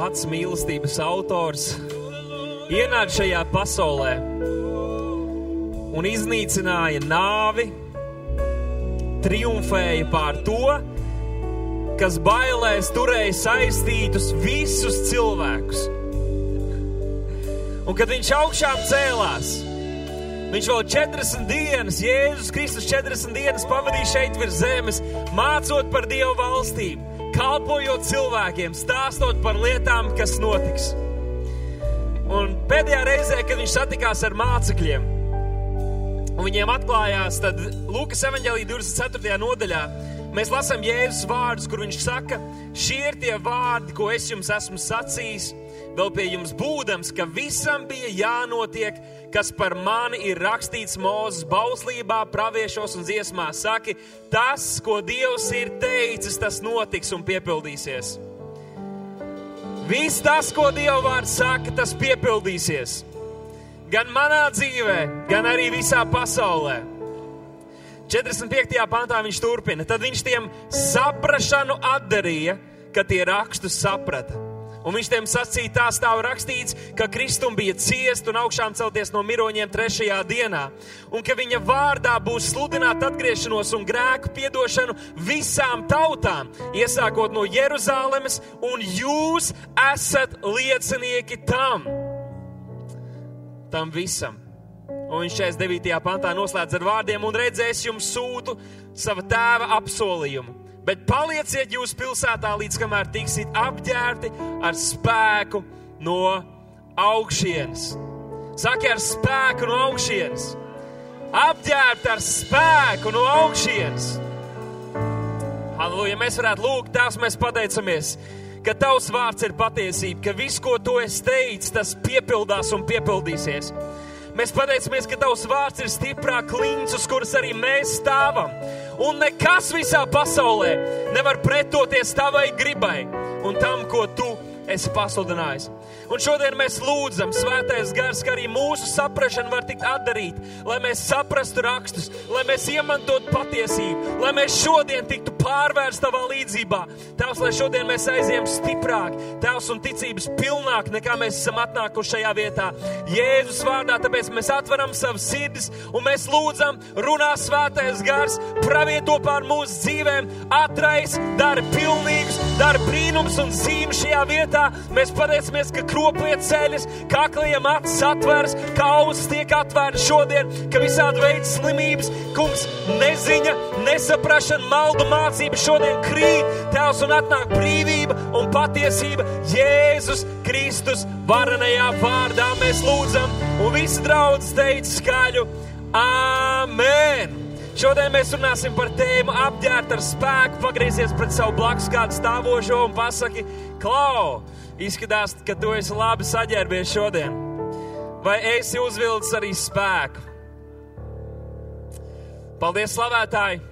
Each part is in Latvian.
pats mīlestības autors, ienāca šajā pasaulē un iznīcināja nāvi, triumfēja pār to, kas bailēs turēja saistītus visus cilvēkus. Un kad viņš augšām cēlās, Viņš vēl 40 dienas, Jēzus Kristus 40 dienas pavadīja šeit virs zemes, mācot par Dievu valstību, kalpojot cilvēkiem, stāstot par lietām, kas notiks. Un pēdējā reizē, kad viņš satikās ar mācekļiem, viņiem atklājās, tad Lūkas evanģēlī 24. nodaļā mēs lasām Jēzus vārdus, kur viņš saka, šie ir tie vārdi, ko es jums esmu sacījis, vēl pie jums būdams, ka visam bija jānotiek kas par mani ir rakstīts Mūzes bauslībā, praviešos un dziesmās. Saki, tas, ko Dievs ir teicis, tas notiks un piepildīsies. Viss tas, ko Dieva vārds saka, tas piepildīsies. Gan manā dzīvē, gan arī visā pasaulē. 45. pantā viņš turpina. Tad viņš tiem saprašanu atdarīja, ka tie rakstus saprata. Un viņš tiem sacīja, tā stāv rakstīts, ka Kristum bija ciest un augšām celties no miroņiem trešajā dienā, un ka viņa vārdā būs sludināta atgriešanos un grēku piedošanu visām tautām, iesākot no Jeruzalemes, un jūs esat liecinieki tam, tam visam. Un viņš 49. pantā noslēdz ar vārdiem, un redzēs jums sūtu sava tēva apsolījumu bet palieciet jūs pilsētā, līdz kamēr tiksiet apģērbti ar spēku no augšienes. Saki ar spēku no augšienes. Apģērbti ar spēku no augšienes. Halleluja, mēs varētu lūgt, Tēvs, mēs pateicamies, ka Tavs vārds ir patiesība, ka viss, ko Tu esi teicis, tas piepildās un piepildīsies. Mēs pateicamies, ka Tavs vārds ir stiprāk kliņš, uz kuras arī mēs stāvam. Un nekas visā pasaulē nevar pretoties Tavai gribai un tam, ko Tu esi pasludinājis. Un šodien mēs lūdzam, Svētais Gars, ka arī mūsu saprāšana var tikt atdarīta, lai mēs saprastu rakstus, lai mēs iemantotu patiesību, lai mēs šodien tiktu pārvērsti tavā līdzībā. Tēvs, lai šodien mēs aiziem stiprāk, Tēvs, un ticības pilnāk nekā mēs esam atnākuši šajā vietā. Jēzus vārdā, tāpēc mēs atveram savas sirdis un mēs lūdzam, runā Svētais Gars, pravieto pār mūsu dzīvēm, atrais, dara pilnīgus, dara brīnums un zīmes šajā vietā. Mēs pateicamies, ka kroplie ceļas, kakliem acis atveras, kaujas tiek atvērta šodien, ka visādi veidi slimības, kungs, neziņa, nesaprašana, maldu mācība šodien krīt, tēvs un atnāk brīvība un patiesība Jēzus Kristus varenajā vārdā mēs lūdzam, un visi draudz teica skaļu Āmen! Šodien mēs runāsim par tēmu apģērbt ar spēku, pagriezies pret savu blakus kādu stāvošo un pasaki, klau! Izskatās, ka tu esi labi saģērbies šodien. Vai esi uzvilcis arī spēku? Paldies, slavētāji!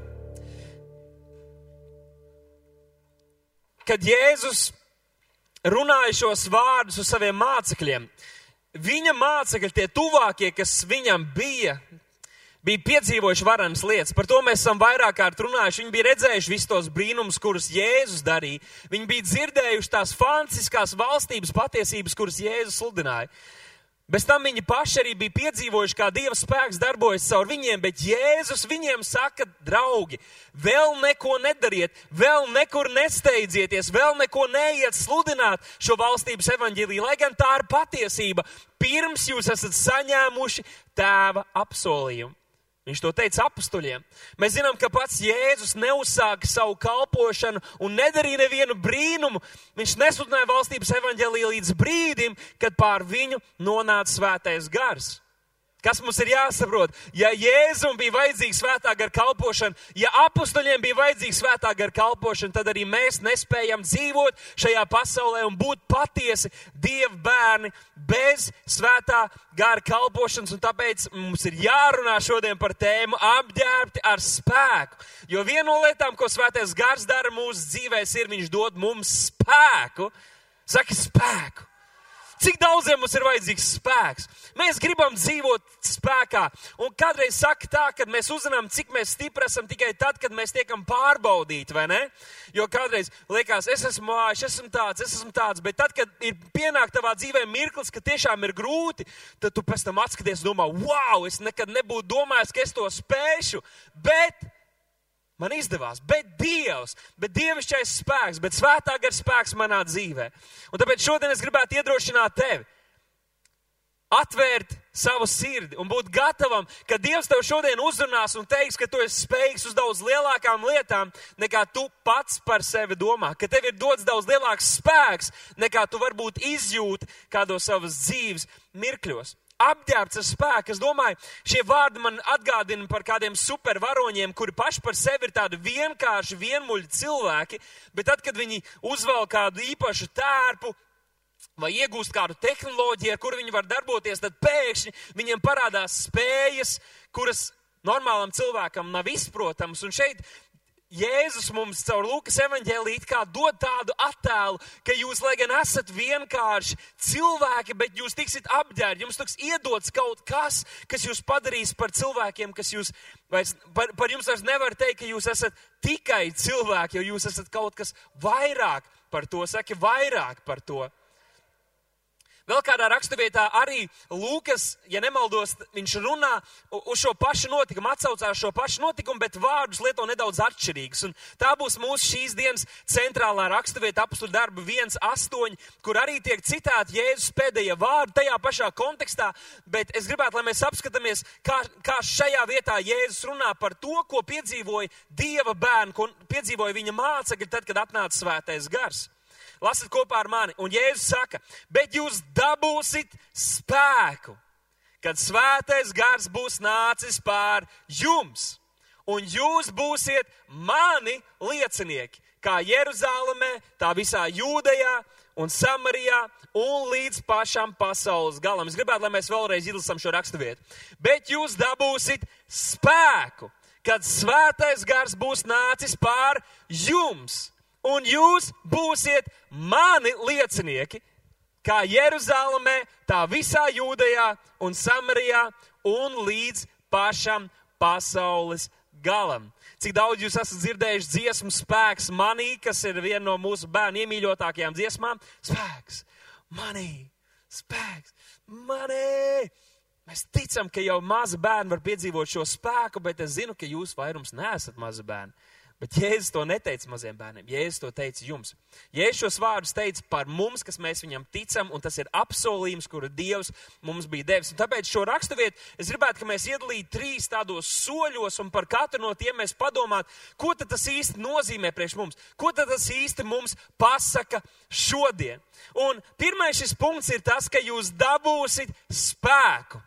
Kad Jēzus runāja šos vārdus uz saviem mācekļiem, viņa mācekļi, tie tuvākie, kas viņam bija, bija piedzīvojuši varenas lietas. Par to mēs esam vairāk kārt runājuši. Viņi bija redzējuši visus tos brīnumus, kurus Jēzus darīja. Viņi bija dzirdējuši tās fantastiskās valstības patiesības, kuras Jēzus sludināja. Bez tam viņi paši arī bija piedzīvojuši, kā Dieva spēks darbojas caur viņiem, bet Jēzus viņiem saka, draugi, vēl neko nedariet, vēl nekur nesteidzieties, vēl neko neiet sludināt šo valstības evaņģēlīju, lai gan tā ir patiesība, pirms jūs esat saņēmuši tēva apsolījumu. Viņš to teica apstuļiem. Mēs zinām, ka pats Jēzus neuzsāka savu kalpošanu un nedarīja nevienu brīnumu. Viņš nesludināja valstības evaņģēlīju līdz brīdim, kad pār viņu nonāca svētais gars. Kas mums ir jāsaprot? Ja Jēzum bija vajadzīga svētā gara kalpošana, ja apstuļiem bija vajadzīga svētā gara kalpošana, tad arī mēs nespējam dzīvot šajā pasaulē un būt patiesi Dieva bērni bez svētā gara kalpošanas. Un tāpēc mums ir jārunā šodien par tēmu apģērbti ar spēku. Jo viena no lietām, ko svētais gars dara mūsu dzīvēs, ir viņš dod mums spēku. Saki spēku. Cik daudziem mums ir vajadzīgs spēks? Mēs gribam dzīvot spēkā. Un kādreiz saka tā, ka mēs uzzinām, cik mēs stipri esam tikai tad, kad mēs tiekam pārbaudīti, vai ne? Jo kādreiz liekas, es esmu mājš, es esmu tāds, es esmu tāds, bet tad, kad ir pienāk tavā dzīvē mirklis, ka tiešām ir grūti, tad tu pēc tam atskaties un domā, wow, es nekad nebūtu domājis, ka es to spēšu. Bet Man izdevās, bet Dievs, bet dievišķais spēks, bet svētā gara spēks manā dzīvē. Un tāpēc šodien es gribētu iedrošināt tevi, atvērt savu sirdi un būt gatavam, ka Dievs tev šodien uzrunās un teiks, ka tu esi spējīgs uz daudz lielākām lietām, nekā tu pats par sevi domā, ka tev ir dots daudz lielāks spēks, nekā tu varbūt izjūti kādos savas dzīves mirkļos apģērbts ar spēku. Es domāju, šie vārdi man atgādina par kādiem supervaroņiem, kuri paši par sevi ir tādi vienkārši, vienmuļi cilvēki, bet tad, kad viņi uzvelk kādu īpašu tērpu, vai iegūst kādu tehnoloģiju, ar kuru viņi var darboties, tad pēkšņi viņiem parādās spējas, kuras normālam cilvēkam nav izprotams. Un šeit Jēzus mums caur Lūkas evanģēlīti kā dod tādu attēlu, ka jūs, lai gan esat vienkārši cilvēki, bet jūs tiksit apģērbi, jums tiks iedots kaut kas, kas jūs padarīs par cilvēkiem, kas jūs vairs, par, par jums vairs nevar teikt, ka jūs esat tikai cilvēki, jo jūs esat kaut kas vairāk par to, saki vairāk par to. Vēl kādā raksturvietā arī Lūkas, ja nemaldos, viņš runā uz šo pašu notikumu, atsaucās šo pašu notikumu, bet vārdus lieto nedaudz atšķirīgus. Un tā būs mūsu šīs dienas centrālā raksturvieta, apstākļu darba 1.8, kur arī tiek citāti Jēzus pēdējie vārdi tajā pašā kontekstā, bet es gribētu, lai mēs apskatāmies, kā, kā šajā vietā Jēzus runā par to, ko piedzīvoja Dieva bērni, ko piedzīvoja viņa mācekļi tad, kad atnāca svētais gars. Lasiet kopā ar mani. Un Jēzus saka, bet jūs dabūsit spēku, kad svētais gars būs nācis pār jums. Un jūs būsiet mani liecinieki, kā Jeruzalemē, tā visā Jūdejā un Samarijā un līdz pašam pasaules galam. Es gribētu, lai mēs vēlreiz izlasām šo raksturvietu. Bet jūs dabūsit spēku, kad svētais gars būs nācis pār jums un jūs būsiet mani liecinieki, kā Jeruzalemē, tā visā Jūdejā un Samarijā un līdz pašam pasaules galam. Cik daudz jūs esat dzirdējuši dziesmu spēks manī, kas ir viena no mūsu bērnu iemīļotākajām dziesmām? Spēks, manī, spēks, manī. Mēs ticam, ka jau mazi bērni var piedzīvot šo spēku, bet es zinu, ka jūs vairums neesat mazi bērni. Bet Jēzus to neteica maziem bērniem. Jēzus to teica jums. Jēzus šos vārdus teica par mums, kas mēs viņam ticam, un tas ir apsolījums, kuru Dievs mums bija devis. Un tāpēc šo raksturvietu es gribētu, ka mēs iedalītu trīs tādos soļos, un par katru no tiem mēs padomātu, ko tas īsti nozīmē priekš mums, ko tas īsti mums pasaka šodien. Un pirmais šis punkts ir tas, ka jūs dabūsit spēku.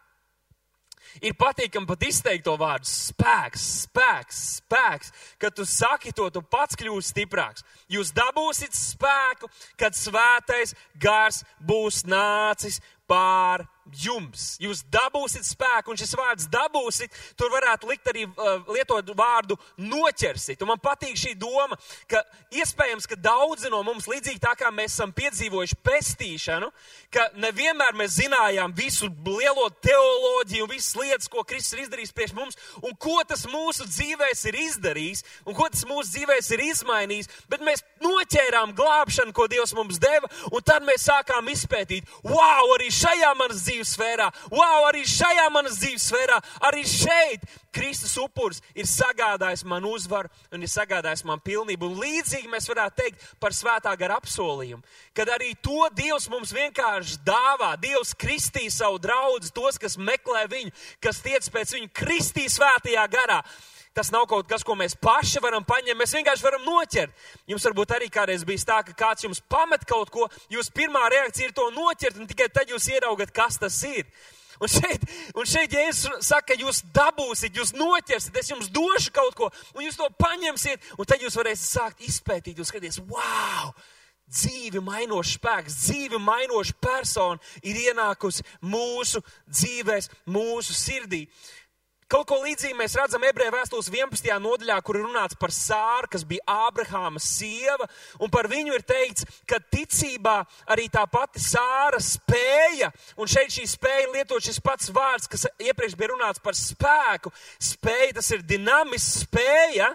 Ir patīkami pat izteikt to vārdu spēks, spēks, spēks. Kad tu saki to, tu pats kļūsi stiprāks. Jūs dabūsiet spēku, kad svētais gars būs nācis pār jums. Jūs dabūsiet spēku, un šis vārds dabūsiet, tur varētu likt arī uh, lietot vārdu noķersit. Un man patīk šī doma, ka iespējams, ka daudzi no mums, līdzīgi tā kā mēs esam piedzīvojuši pestīšanu, ka nevienmēr mēs zinājām visu lielo teoloģiju un visas lietas, ko Kristus ir izdarījis priekš mums, un ko tas mūsu dzīvēs ir izdarījis, un ko tas mūsu dzīvēs ir izmainījis, bet mēs noķērām glābšanu, ko Dievs mums deva, un tad mēs sākām izpētīt, wow, arī šajā manas dzīves dzīves sfērā. Wow, arī šajā manas dzīves sfērā, arī šeit Kristus upuris ir sagādājis man uzvaru un ir sagādājis man pilnību. Un līdzīgi mēs varētu teikt par svētā gara apsolījumu, kad arī to Dievs mums vienkārši dāvā. Dievs kristī savu draugu, tos, kas meklē viņu, kas tiec pēc viņu kristī svētajā garā. Tas nav kaut kas, ko mēs paši varam paņemt. Mēs vienkārši varam noķert. Jums varbūt arī kādreiz bijis tā, ka kāds jums pamet kaut ko, jūsu pirmā reakcija ir to noķert, un tikai tad jūs ieraugat, kas tas ir. Un šeit, un šeit Jēzus saka, jūs dabūsiet, jūs noķersiet, es jums došu kaut ko, un jūs to paņemsiet, un tad jūs varēsiet sākt izpētīt, jūs skaties, wow! dzīvi mainošs spēks, dzīvi mainoša persona ir ienākusi mūsu dzīvēs, mūsu sirdī. Kaut ko līdzīgu mēs redzam ebreju vēstules 11. nodaļā, kur ir runāts par Sāru, kas bija Ābrahāma sieva, un par viņu ir teikts, ka ticībā arī tā pati Sāra spēja, un šeit šī spēja lietot šis pats vārds, kas iepriekš bija runāts par spēku. Spēja, tas ir dinamisks spēja,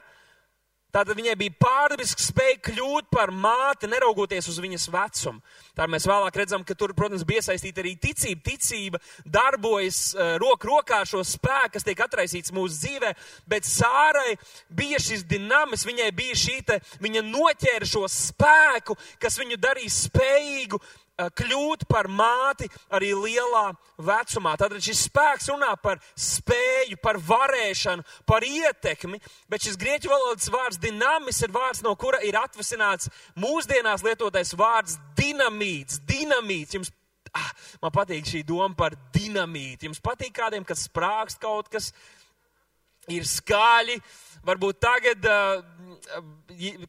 Tātad viņai bija pārdabiska spēja kļūt par māti, neraugoties uz viņas vecumu. Tā mēs vēlāk redzam, ka tur, protams, bija iesaistīta arī ticība. Ticība darbojas uh, roku rokā ar šo spēku, kas tiek atraisīts mūsu dzīvē, bet Sārai bija šis dinamis, viņai bija šī te, viņa noķēra šo spēku, kas viņu darīja spējīgu Eh, kļūt par māti arī lielā vecumā. Tātad šis spēks runā par spēju, par varēšanu, par ietekmi, bet šis grieķu valodas vārds dinamis ir vārds, no kura ir atvasināts mūsdienās lietotais vārds dinamīts. Dinamīts. Jums, ah, man patīk šī doma par dinamītu. Jums patīk kādiem, kas sprākst kaut kas, ir skaļi. Varbūt tagad,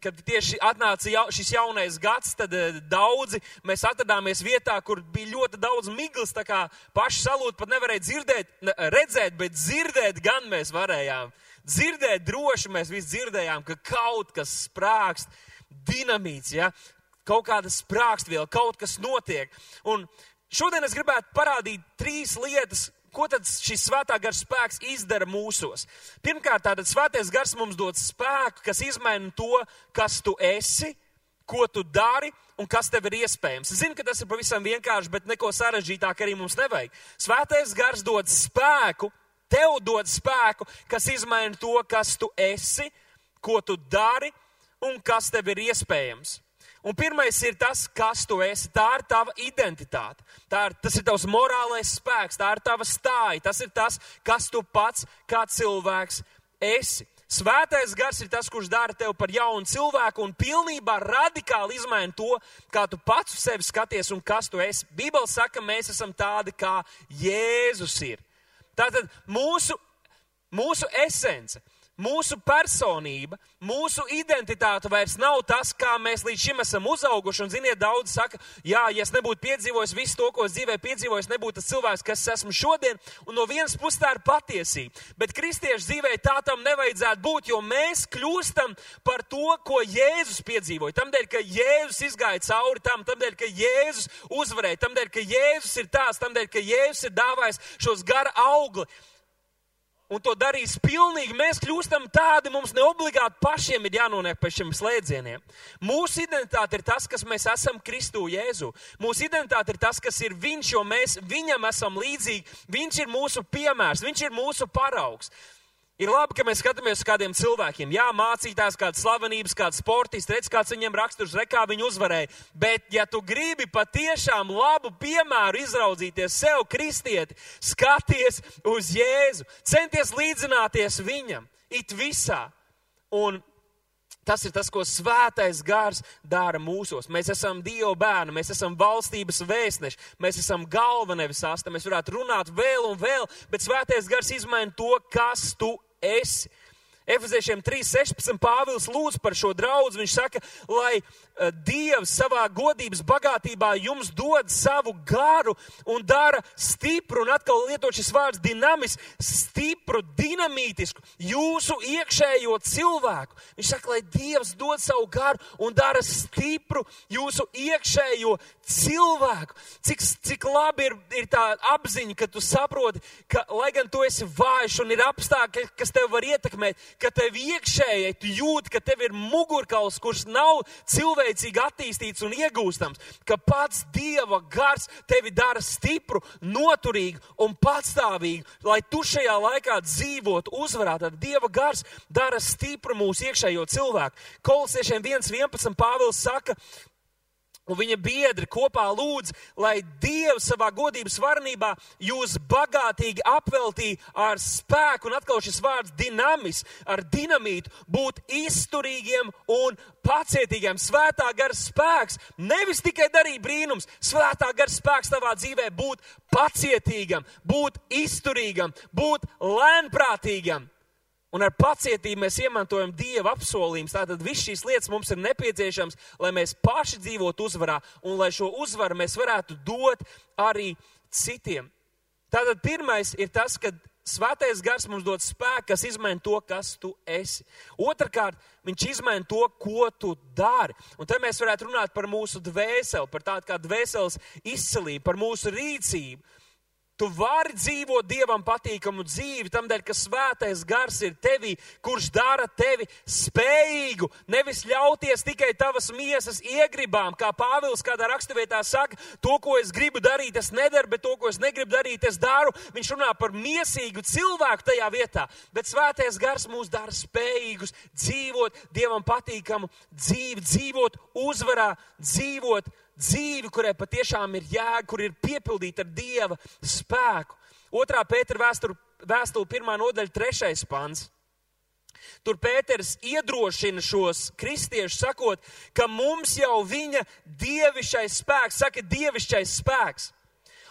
kad tieši atnāca jau, šis jaunais gads, tad daudzi mēs atradāmies vietā, kur bija ļoti daudz miglas, tā kā paši salūt pat nevarēja dzirdēt, redzēt, bet dzirdēt gan mēs varējām. Dzirdēt droši mēs visi dzirdējām, ka kaut kas sprākst, dinamīts, ja? kaut kāda sprākstviela, kaut kas notiek. Un šodien es gribētu parādīt trīs lietas, ko tad šis svētā gara spēks izdara mūsos? Pirmkārt, tātad svētais gars mums dod spēku, kas izmaina to, kas tu esi, ko tu dari un kas tev ir iespējams. Es zinu, ka tas ir pavisam vienkārši, bet neko sarežģītāk arī mums nevajag. Svētais gars dod spēku, tev dod spēku, kas izmaina to, kas tu esi, ko tu dari un kas tev ir iespējams. Un pirmais ir tas, kas tu esi. Tā ir tava identitāte. Ir, tas ir tavs morālais spēks, tā ir tava stāja. Tas ir tas, kas tu pats kā cilvēks esi. Svētais gars ir tas, kurš dara tevi par jaunu cilvēku un pilnībā radikāli izmaina to, kā tu pats uz sevi skaties un kas tu esi. Bībeli saka, mēs esam tādi, kā Jēzus ir. Tātad mūsu, mūsu esence Mūsu personība, mūsu identitāte vairs nav tas, kā mēs līdz šim esam uzauguši. Un, ziniet, daudzi saka, jā, ja es nebūtu piedzīvojis visu to, ko es dzīvē piedzīvoju, nebūtu tas cilvēks, kas es esmu šodien. Un no vienas puses tā ir patiesība. Bet kristiešu dzīvē tā tam nevajadzētu būt, jo mēs kļūstam par to, ko Jēzus piedzīvoja. Tamdēļ, ka Jēzus izgāja cauri tam, tamdēļ, ka Jēzus uzvarēja, tamdēļ, ka Jēzus ir tās, tamdēļ, ka Jēzus ir dāvājis šos gara augli un to darīs pilnīgi, mēs kļūstam tādi, mums neobligāti pašiem ir jānonāk pie šiem slēdzieniem. Mūsu identitāte ir tas, kas mēs esam Kristu Jēzu. Mūsu identitāte ir tas, kas ir Viņš, jo mēs viņam esam līdzīgi. Viņš ir mūsu piemērs, viņš ir mūsu paraugs. Ir labi, ka mēs skatāmies uz kādiem cilvēkiem. Jā, mācītājs, kāds slavenības, kāds sportists, redz, kāds viņam raksturs, rekā viņi uzvarēja. Bet, ja tu gribi patiešām labu piemēru izraudzīties sev, kristieti, skaties uz Jēzu, centies līdzināties viņam, it visā. Un Tas ir tas, ko svētais gars dara mūsos. Mēs esam Dieva bērni, mēs esam valstības vēstneši, mēs esam galva nevis asta. Mēs varētu runāt vēl un vēl, bet svētais gars izmaina to, kas tu esi. Efeziešiem 3.16. Pāvils lūdz par šo draugu. Viņš saka, lai Dievs savā godības bagātībā jums dod savu garu un dara stipru, un atkal lietot šis vārds dinamis, stipru, dinamītisku jūsu iekšējo cilvēku. Viņš saka, lai Dievs dod savu garu un dara stipru jūsu iekšējo cilvēku. Cik, cik labi ir, ir tā apziņa, ka tu saproti, ka, lai gan tu esi vājš un ir apstākļi, kas tev var ietekmēt, ka tev iekšēji tu jūti, ka tev ir mugurkauls, kurš nav cilvēcīgi attīstīts un iegūstams, ka pats Dieva gars tevi dara stipru, noturīgu un patstāvīgu, lai tu šajā laikā dzīvotu uzvarā. Tad Dieva gars dara stipru mūsu iekšējo cilvēku. Kolosiešiem 1.11. Pāvils saka, un viņa biedri kopā lūdz, lai Dievs savā godības varenībā jūs bagātīgi apveltī ar spēku, un atkal šis vārds dinamis, ar dinamītu, būt izturīgiem un pacietīgiem. Svētā gara spēks nevis tikai darīt brīnums, svētā gara spēks tavā dzīvē būt pacietīgam, būt izturīgam, būt lēnprātīgam. Un ar pacietību mēs iemantojam Dieva apsolījumus. Tātad viss šīs lietas mums ir nepieciešams, lai mēs paši dzīvotu uzvarā un lai šo uzvaru mēs varētu dot arī citiem. Tātad pirmais ir tas, ka svētais gars mums dod spēku, kas izmaina to, kas tu esi. Otrakārt, viņš izmaina to, ko tu dari. Un te mēs varētu runāt par mūsu dvēseli, par tādu kā dvēseles izcelību, par mūsu rīcību. Tu vari dzīvot dievam patīkamu dzīvi, tādēļ, ka svētais gars ir tevī, kurš dara tevi spējīgu, nevis ļauties tikai tavas miesas iegribām, kā Pāvils kādā raksturvietā saka, to, ko es gribu darīt, es nedaru, bet to, ko es negribu darīt, es daru. Viņš runā par miesīgu cilvēku tajā vietā, bet svētais gars mūs dara spējīgus dzīvot dievam patīkamu dzīvi, dzīvot uzvarā, dzīvot dzīvi, kurai patiešām ir jēga, kur ir piepildīta ar Dieva spēku. Otrā Pētera vēstule, pirmā nodaļa, trešais pants. Tur Pēters iedrošina šos kristiešus, sakot, ka mums jau viņa dievišķais spēks, saka, dievišķais spēks.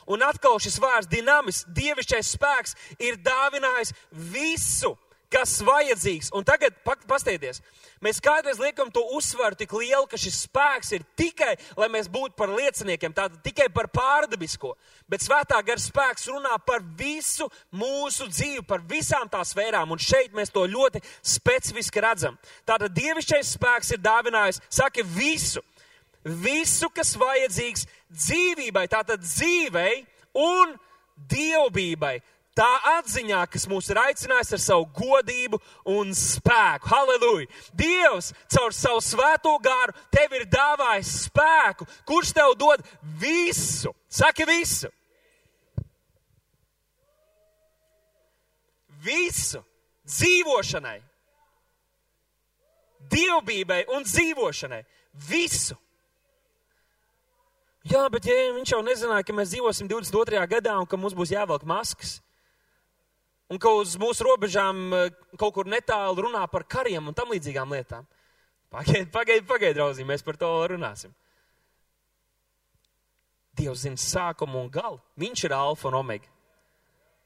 Un atkal šis vārds dinamis, dievišķais spēks ir dāvinājis visu, kas vajadzīgs. Un tagad pastieties, Mēs kādreiz liekam to uzsvaru tik lielu, ka šis spēks ir tikai, lai mēs būtu par lieciniekiem, tātad tikai par pārdabisko. Bet svētā gara spēks runā par visu mūsu dzīvi, par visām tās sfērām, un šeit mēs to ļoti specifiski redzam. Tātad dievišķais spēks ir dāvinājis, saka, visu, visu, kas vajadzīgs dzīvībai, tātad dzīvei un dievbībai tā atziņā, kas mūs ir aicinājis ar savu godību un spēku. Halleluja! Dievs caur savu svēto gāru tev ir dāvājis spēku, kurš tev dod visu. Saki visu! Visu dzīvošanai, dievbijai un dzīvošanai. Visu! Jā, bet ja viņš jau nezināja, ka mēs dzīvosim 22. gadā un ka mums būs jāvelk maskas un ka uz mūsu robežām eh, kaut kur netālu runā par kariem un tam līdzīgām lietām. Pagaidiet, pagaidiet, pagaidiet, draugi, mēs par to runāsim. Dievs zina sākumu un galu. Viņš ir alfa un omega.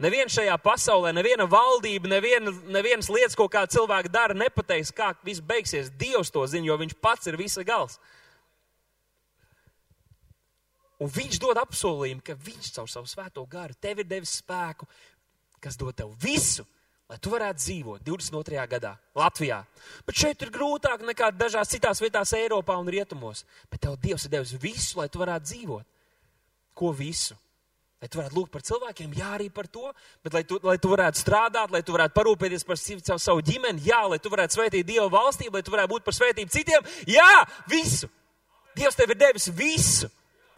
Neviena šajā pasaulē, neviena valdība, neviena, nevienas lietas, ko kā cilvēki dara, nepateiks, kā viss beigsies. Dievs to zina, jo viņš pats ir visa gals. Un viņš dod apsolījumu, ka viņš caur savu svēto garu tev ir devis spēku, kas dod tev visu, lai tu varētu dzīvot 22. gadā Latvijā. Bet šeit ir grūtāk nekā dažās citās vietās Eiropā un Rietumos. Bet tev Dievs ir devis visu, lai tu varētu dzīvot. Ko visu? Lai tu varētu lūgt par cilvēkiem, jā, arī par to, bet lai tu, lai tu varētu strādāt, lai tu varētu parūpēties par savu, savu ģimeni, jā, lai tu varētu svētīt Dievu valstību, lai tu varētu būt par svētību citiem, jā, visu. Dievs tev ir devis visu.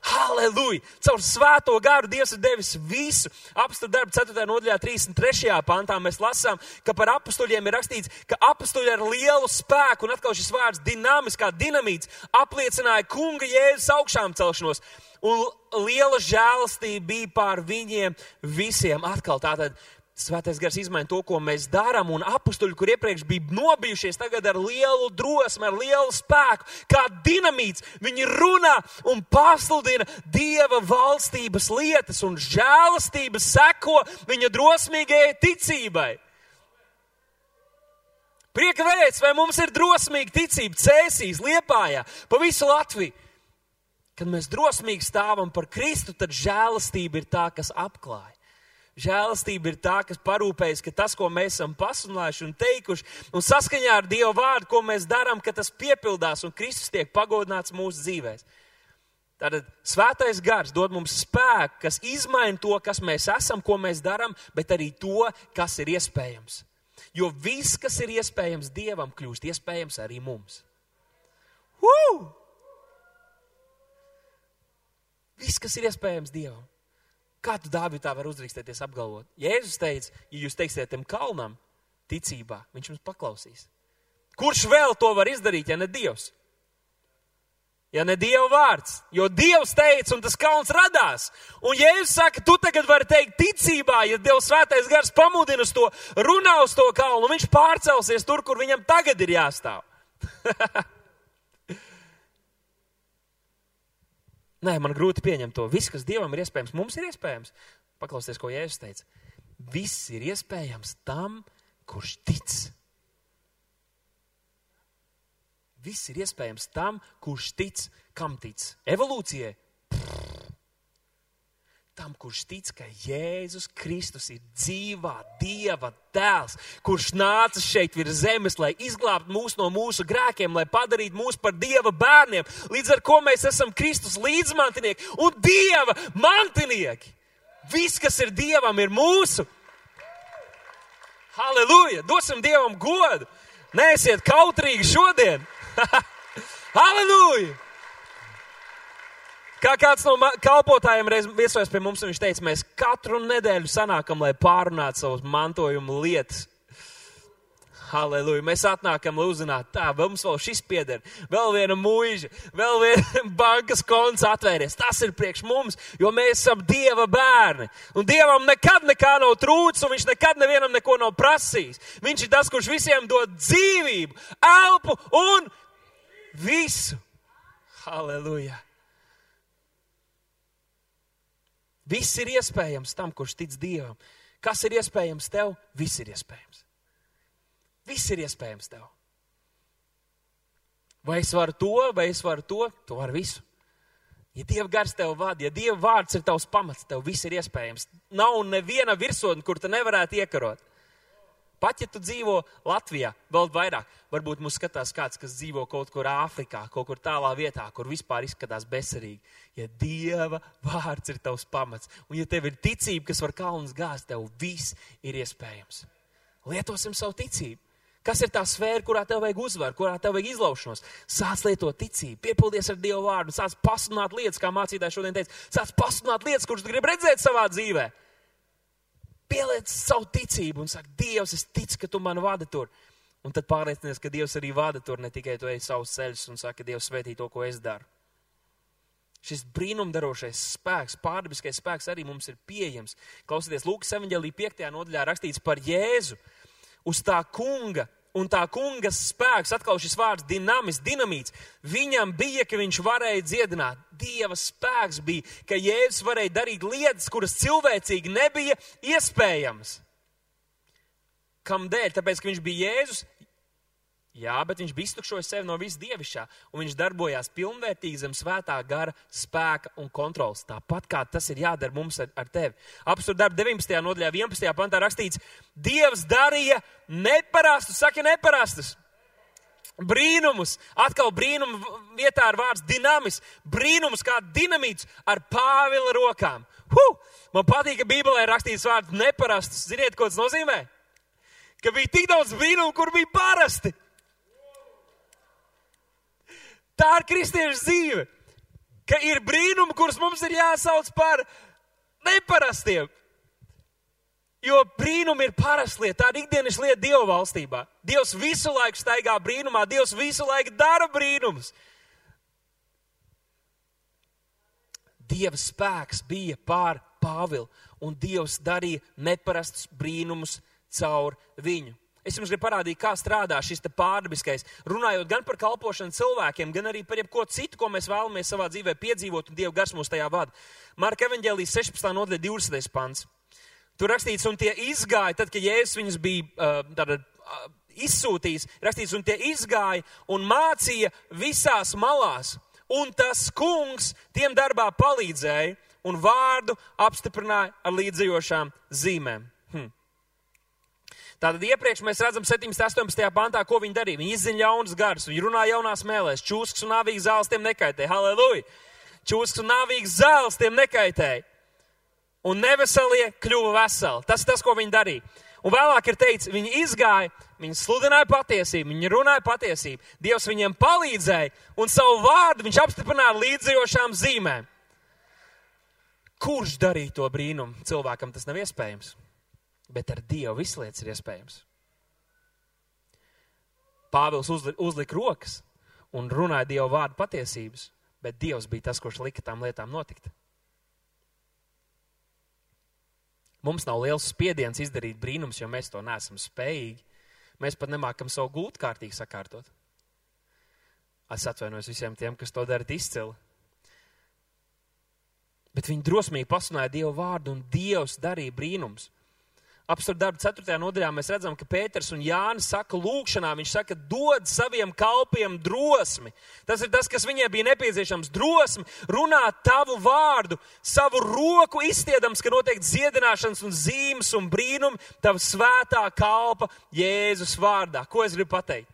Halleluja! Caur svēto garu Dievs ir devis visu. Apstākļu darbu 4. nodaļā, 33. pantā mēs lasām, ka par apstuļiem ir rakstīts, ka apstuļi ar lielu spēku, un atkal šis vārds dinamiski, kā dinamīts, apliecināja kunga jēzus augšām celšanos. Un liela žēlastība bija pār viņiem visiem. Atkal tātad Svētais gars izmaina to, ko mēs darām, un apstuļi, kur iepriekš bija nobijušies, tagad ar lielu drosmi, ar lielu spēku, kā dinamīts, viņi runā un pasludina Dieva valstības lietas, un žēlastība seko viņa drosmīgajai ticībai. Prieka vēsts, vai mums ir drosmīga ticība cēsīs, liepājā, pa visu Latviju. Kad mēs drosmīgi stāvam par Kristu, tad žēlastība ir tā, kas apklāja. Žēlastība ir tā, kas parūpējas, ka tas, ko mēs esam pasludinājuši un teikuši, un saskaņā ar Dieva vārdu, ko mēs darām, ka tas piepildās un Kristus tiek pagodināts mūsu dzīvēm. Tātad svētais gars dod mums spēku, kas izmaina to, kas mēs esam, ko mēs darām, bet arī to, kas ir iespējams. Jo viss, kas ir iespējams Dievam, kļūst iespējams arī mums. Woo! Viss, kas ir iespējams Dievam. Kā tu Dāvitā var uzdrīkstēties apgalvot? Jēzus teica, ja jūs teiksiet tam kalnam, ticībā, viņš mums paklausīs. Kurš vēl to var izdarīt, ja ne Dievs? Ja ne Dieva vārds, jo Dievs teica, un tas kalns radās. Un Jēzus saka, tu tagad vari teikt ticībā, ja Dievs svētais gars pamudina uz to, runā uz to kalnu, viņš pārcelsies tur, kur viņam tagad ir jāstāv. Nē, man grūti pieņemt to. Viss, kas Dievam ir iespējams, mums ir iespējams. Paklausieties, ko Jēzus teica. Viss ir iespējams tam, kurš tic. Viss ir iespējams tam, kurš tic, kam tic. Evolūcijai. Tam, kurš tic, ka Jēzus Kristus ir dzīvā Dieva dēls, kurš nāca šeit virs zemes, lai izglābtu mūs no mūsu grēkiem, lai padarītu mūs par Dieva bērniem, līdz ar ko mēs esam Kristus līdzmantinieki un Dieva mantinieki. Viss, kas ir Dievam, ir mūsu. Halleluja! Dosim Dievam godu! Nēsiet kautrīgi šodien! Halleluja! Kā kāds no kalpotājiem reiz viesojas pie mums, viņš teica, mēs katru nedēļu sanākam, lai pārunātu savus mantojuma lietas. Halleluja! Mēs atnākam, lai uzzinātu, tā, vēl mums vēl šis pieder, vēl viena mūža, vēl viena bankas konts atvērties. Tas ir priekš mums, jo mēs esam Dieva bērni. Un Dievam nekad nekā nav trūcis, un Viņš nekad nevienam neko nav prasījis. Viņš ir tas, kurš visiem dod dzīvību, elpu un visu. Halleluja! Viss ir iespējams tam, kurš tic Dievam. Kas ir iespējams tev? Viss ir iespējams. Viss ir iespējams tev. Vai es varu to, vai es varu to? Tu vari visu. Ja Dieva gars tev vada, ja Dieva vārds ir tavs pamats, tev viss ir iespējams. Nav neviena virsotne, kur tu nevarētu iekarot. Pat ja tu dzīvo Latvijā, vēl vairāk, varbūt mums skatās kāds, kas dzīvo kaut kur Āfrikā, kaut kur tālā vietā, kur vispār izskatās bezcerīgi. Ja Dieva vārds ir tavs pamats, un ja tev ir ticība, kas var kalnus gāzt, tev viss ir iespējams. Lietosim savu ticību. Kas ir tā sfēra, kurā tev vajag uzvaru, kurā tev vajag izlaušanos? Sāc lietot ticību, piepildies ar Dievu vārdu, sāc pasludināt lietas, kā mācītājs šodien teica, sāc pasludināt lietas, kuras tu gribi redzēt savā dzīvēm pieliec savu ticību un saka, Dievs, es ticu, ka tu man vadi tur. Un tad pārliecinies, ka Dievs arī vada tur, ne tikai tu ej savus ceļus un saka, Dievs svētī to, ko es daru. Šis brīnumdarošais spēks, pārdabiskais spēks arī mums ir pieejams. Klausieties, Lūkas evanģēlī 5. nodaļā rakstīts par Jēzu. Uz tā kunga un tā kunga spēks, atkal šis vārds dinamis, dinamīts, viņam bija, ka viņš varēja dziedināt. Dieva spēks bija, ka Jēzus varēja darīt lietas, kuras cilvēcīgi nebija iespējamas. Kam dēļ? Tāpēc, ka viņš bija Jēzus, Jā, bet viņš bija iztukšojis sevi no visas dievišķā, un viņš darbojās pilnvērtīgi zem svētā gara spēka un kontrols. Tāpat kā tas ir jādara mums ar, ar tevi. Apstur darbu 19. nodaļā, 11. pantā rakstīts, Dievs darīja neparastus, saka neparastus. Brīnumus, atkal brīnumu vietā ar vārds dinamis, brīnumus kā dinamīts ar pāvila rokām. Huh! Man patīk, ka Bībelē ir rakstīts vārds neparastus. Ziniet, ko tas nozīmē? Ka bija tik daudz brīnumu, kur bija parasti. Tā ir kristiešu dzīve. Ka ir brīnumi, kurus mums ir jāsauc par neparastiem. Jo brīnumi ir parasta lieta, tā ir ikdienas lieta Dieva valstībā. Dievs visu laiku staigā brīnumā, Dievs visu laiku dara brīnumus. Dieva spēks bija pār Pāvilu, un Dievs darīja neparastus brīnumus caur viņu. Es jums gribu parādīt, kā strādā šis pārdabiskais. Runājot gan par kalpošanu cilvēkiem, gan arī par jebko citu, ko mēs vēlamies savā dzīvē piedzīvot, un Dieva gars mūs tajā vada. Marka evanģēlijas 16. nodaļa 20. pants. Tur rakstīts, un tie izgāja, tad, kad Jēzus viņus bija tāda, izsūtījis, rakstīts, un tie izgāja un mācīja visās malās. Un tas kungs tiem darbā palīdzēja un vārdu apstiprināja ar līdzējošām zīmēm. Tātad iepriekš mēs redzam 17. 18. pantā, ko viņi darīja. Viņi izziņa jaunas garas, viņi runā jaunās mēlēs, čūskas un nāvīgs zāles tiem nekaitē. Halleluja! Čūskas un nāvīgs zāles tiem nekaitē. Un neveselie kļuva veseli. Tas ir tas, ko viņi darīja. Un vēlāk ir teikts, viņi izgāja, viņi sludināja patiesību, viņi runāja patiesību. Dievs viņiem palīdzēja un savu vārdu viņš apstiprināja līdzējošām zīmēm. Kurš darīja to brīnumu? Cilvēkam tas nav iespējams bet ar Dievu viss lietas ir iespējams. Pāvils uzlika rokas un runāja Dieva vārdu patiesības, bet Dievs bija tas, kurš lika tām lietām notikt. Mums nav liels spiediens izdarīt brīnums, jo mēs to neesam spējīgi. Mēs pat nemākam savu gultu kārtīgi sakārtot. Es atvainojos visiem tiem, kas to dara izcili. Bet viņi drosmīgi pasunāja Dievu vārdu, un Dievs darīja brīnums. Apstākļu darba 4. nodaļā mēs redzam, ka Pēters un Jānis saka, lūkšanā, viņš saka, dod saviem kalpiem drosmi. Tas ir tas, kas viņiem bija nepieciešams. Drosmi runāt tavu vārdu, savu roku izstiedams, ka notiek dziedināšanas un zīmes un brīnumi tava svētā kalpa Jēzus vārdā. Ko es gribu pateikt?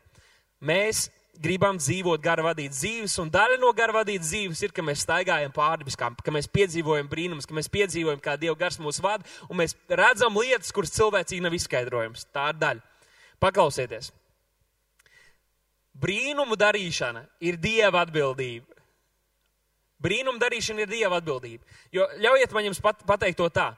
Mēs gribam dzīvot garavadītas dzīves, un daļa no garavadītas dzīves ir, ka mēs staigājam pārdabiskām, ka mēs piedzīvojam brīnumus, ka mēs piedzīvojam, kā Dieva gars mūs vada, un mēs redzam lietas, kuras cilvēcīgi nav izskaidrojams. Tā ir daļa. Paklausieties! Brīnumu darīšana ir Dieva atbildība. Brīnumu darīšana ir Dieva atbildība. Jo ļaujiet man jums pat, pateikt to tā.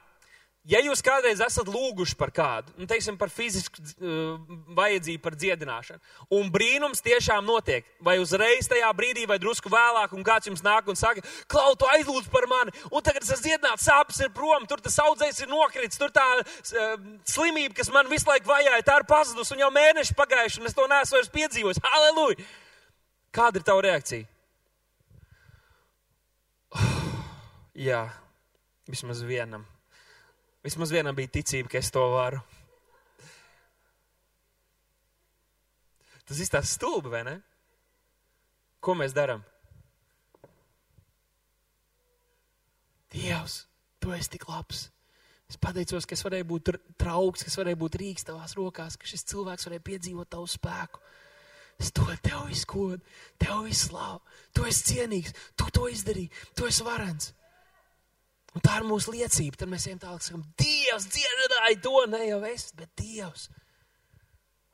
Ja jūs kādreiz esat lūguši par kādu, nu, teiksim, par fizisku uh, vajadzību, par dziedināšanu, un brīnums tiešām notiek, vai uzreiz tajā brīdī, vai drusku vēlāk, un kāds jums nāk un saka, Klau, tu aizlūdz par mani, un tagad esmu dziedināts, sāpes ir prom, tur tas audzējs ir nokritis, tur tā uh, slimība, kas man visu laiku vajāja, tā ir pazudusi, un jau mēneši pagājuši, un es to neesmu vairs piedzīvojis. Halleluja! Kāda ir tava reakcija? Jā, vismaz vienam. Vismaz vienam bija ticība, ka es to varu. Tas izstāsta stulbi, vai ne? Ko mēs darām? Dievs, tu esi tik labs. Es pateicos, ka es varēju būt trauks, ka es varēju būt rīks tavās rokās, ka šis cilvēks varēja piedzīvot tavu spēku. Es dodu tev visu godu, tev visu slavu. Tu esi cienīgs, tu to izdarīji, tu esi varens. Un tā ir mūsu liecība. Tad mēs ejam tālāk, sakām, Dievs, dziedāji to ne jau es, bet Dievs.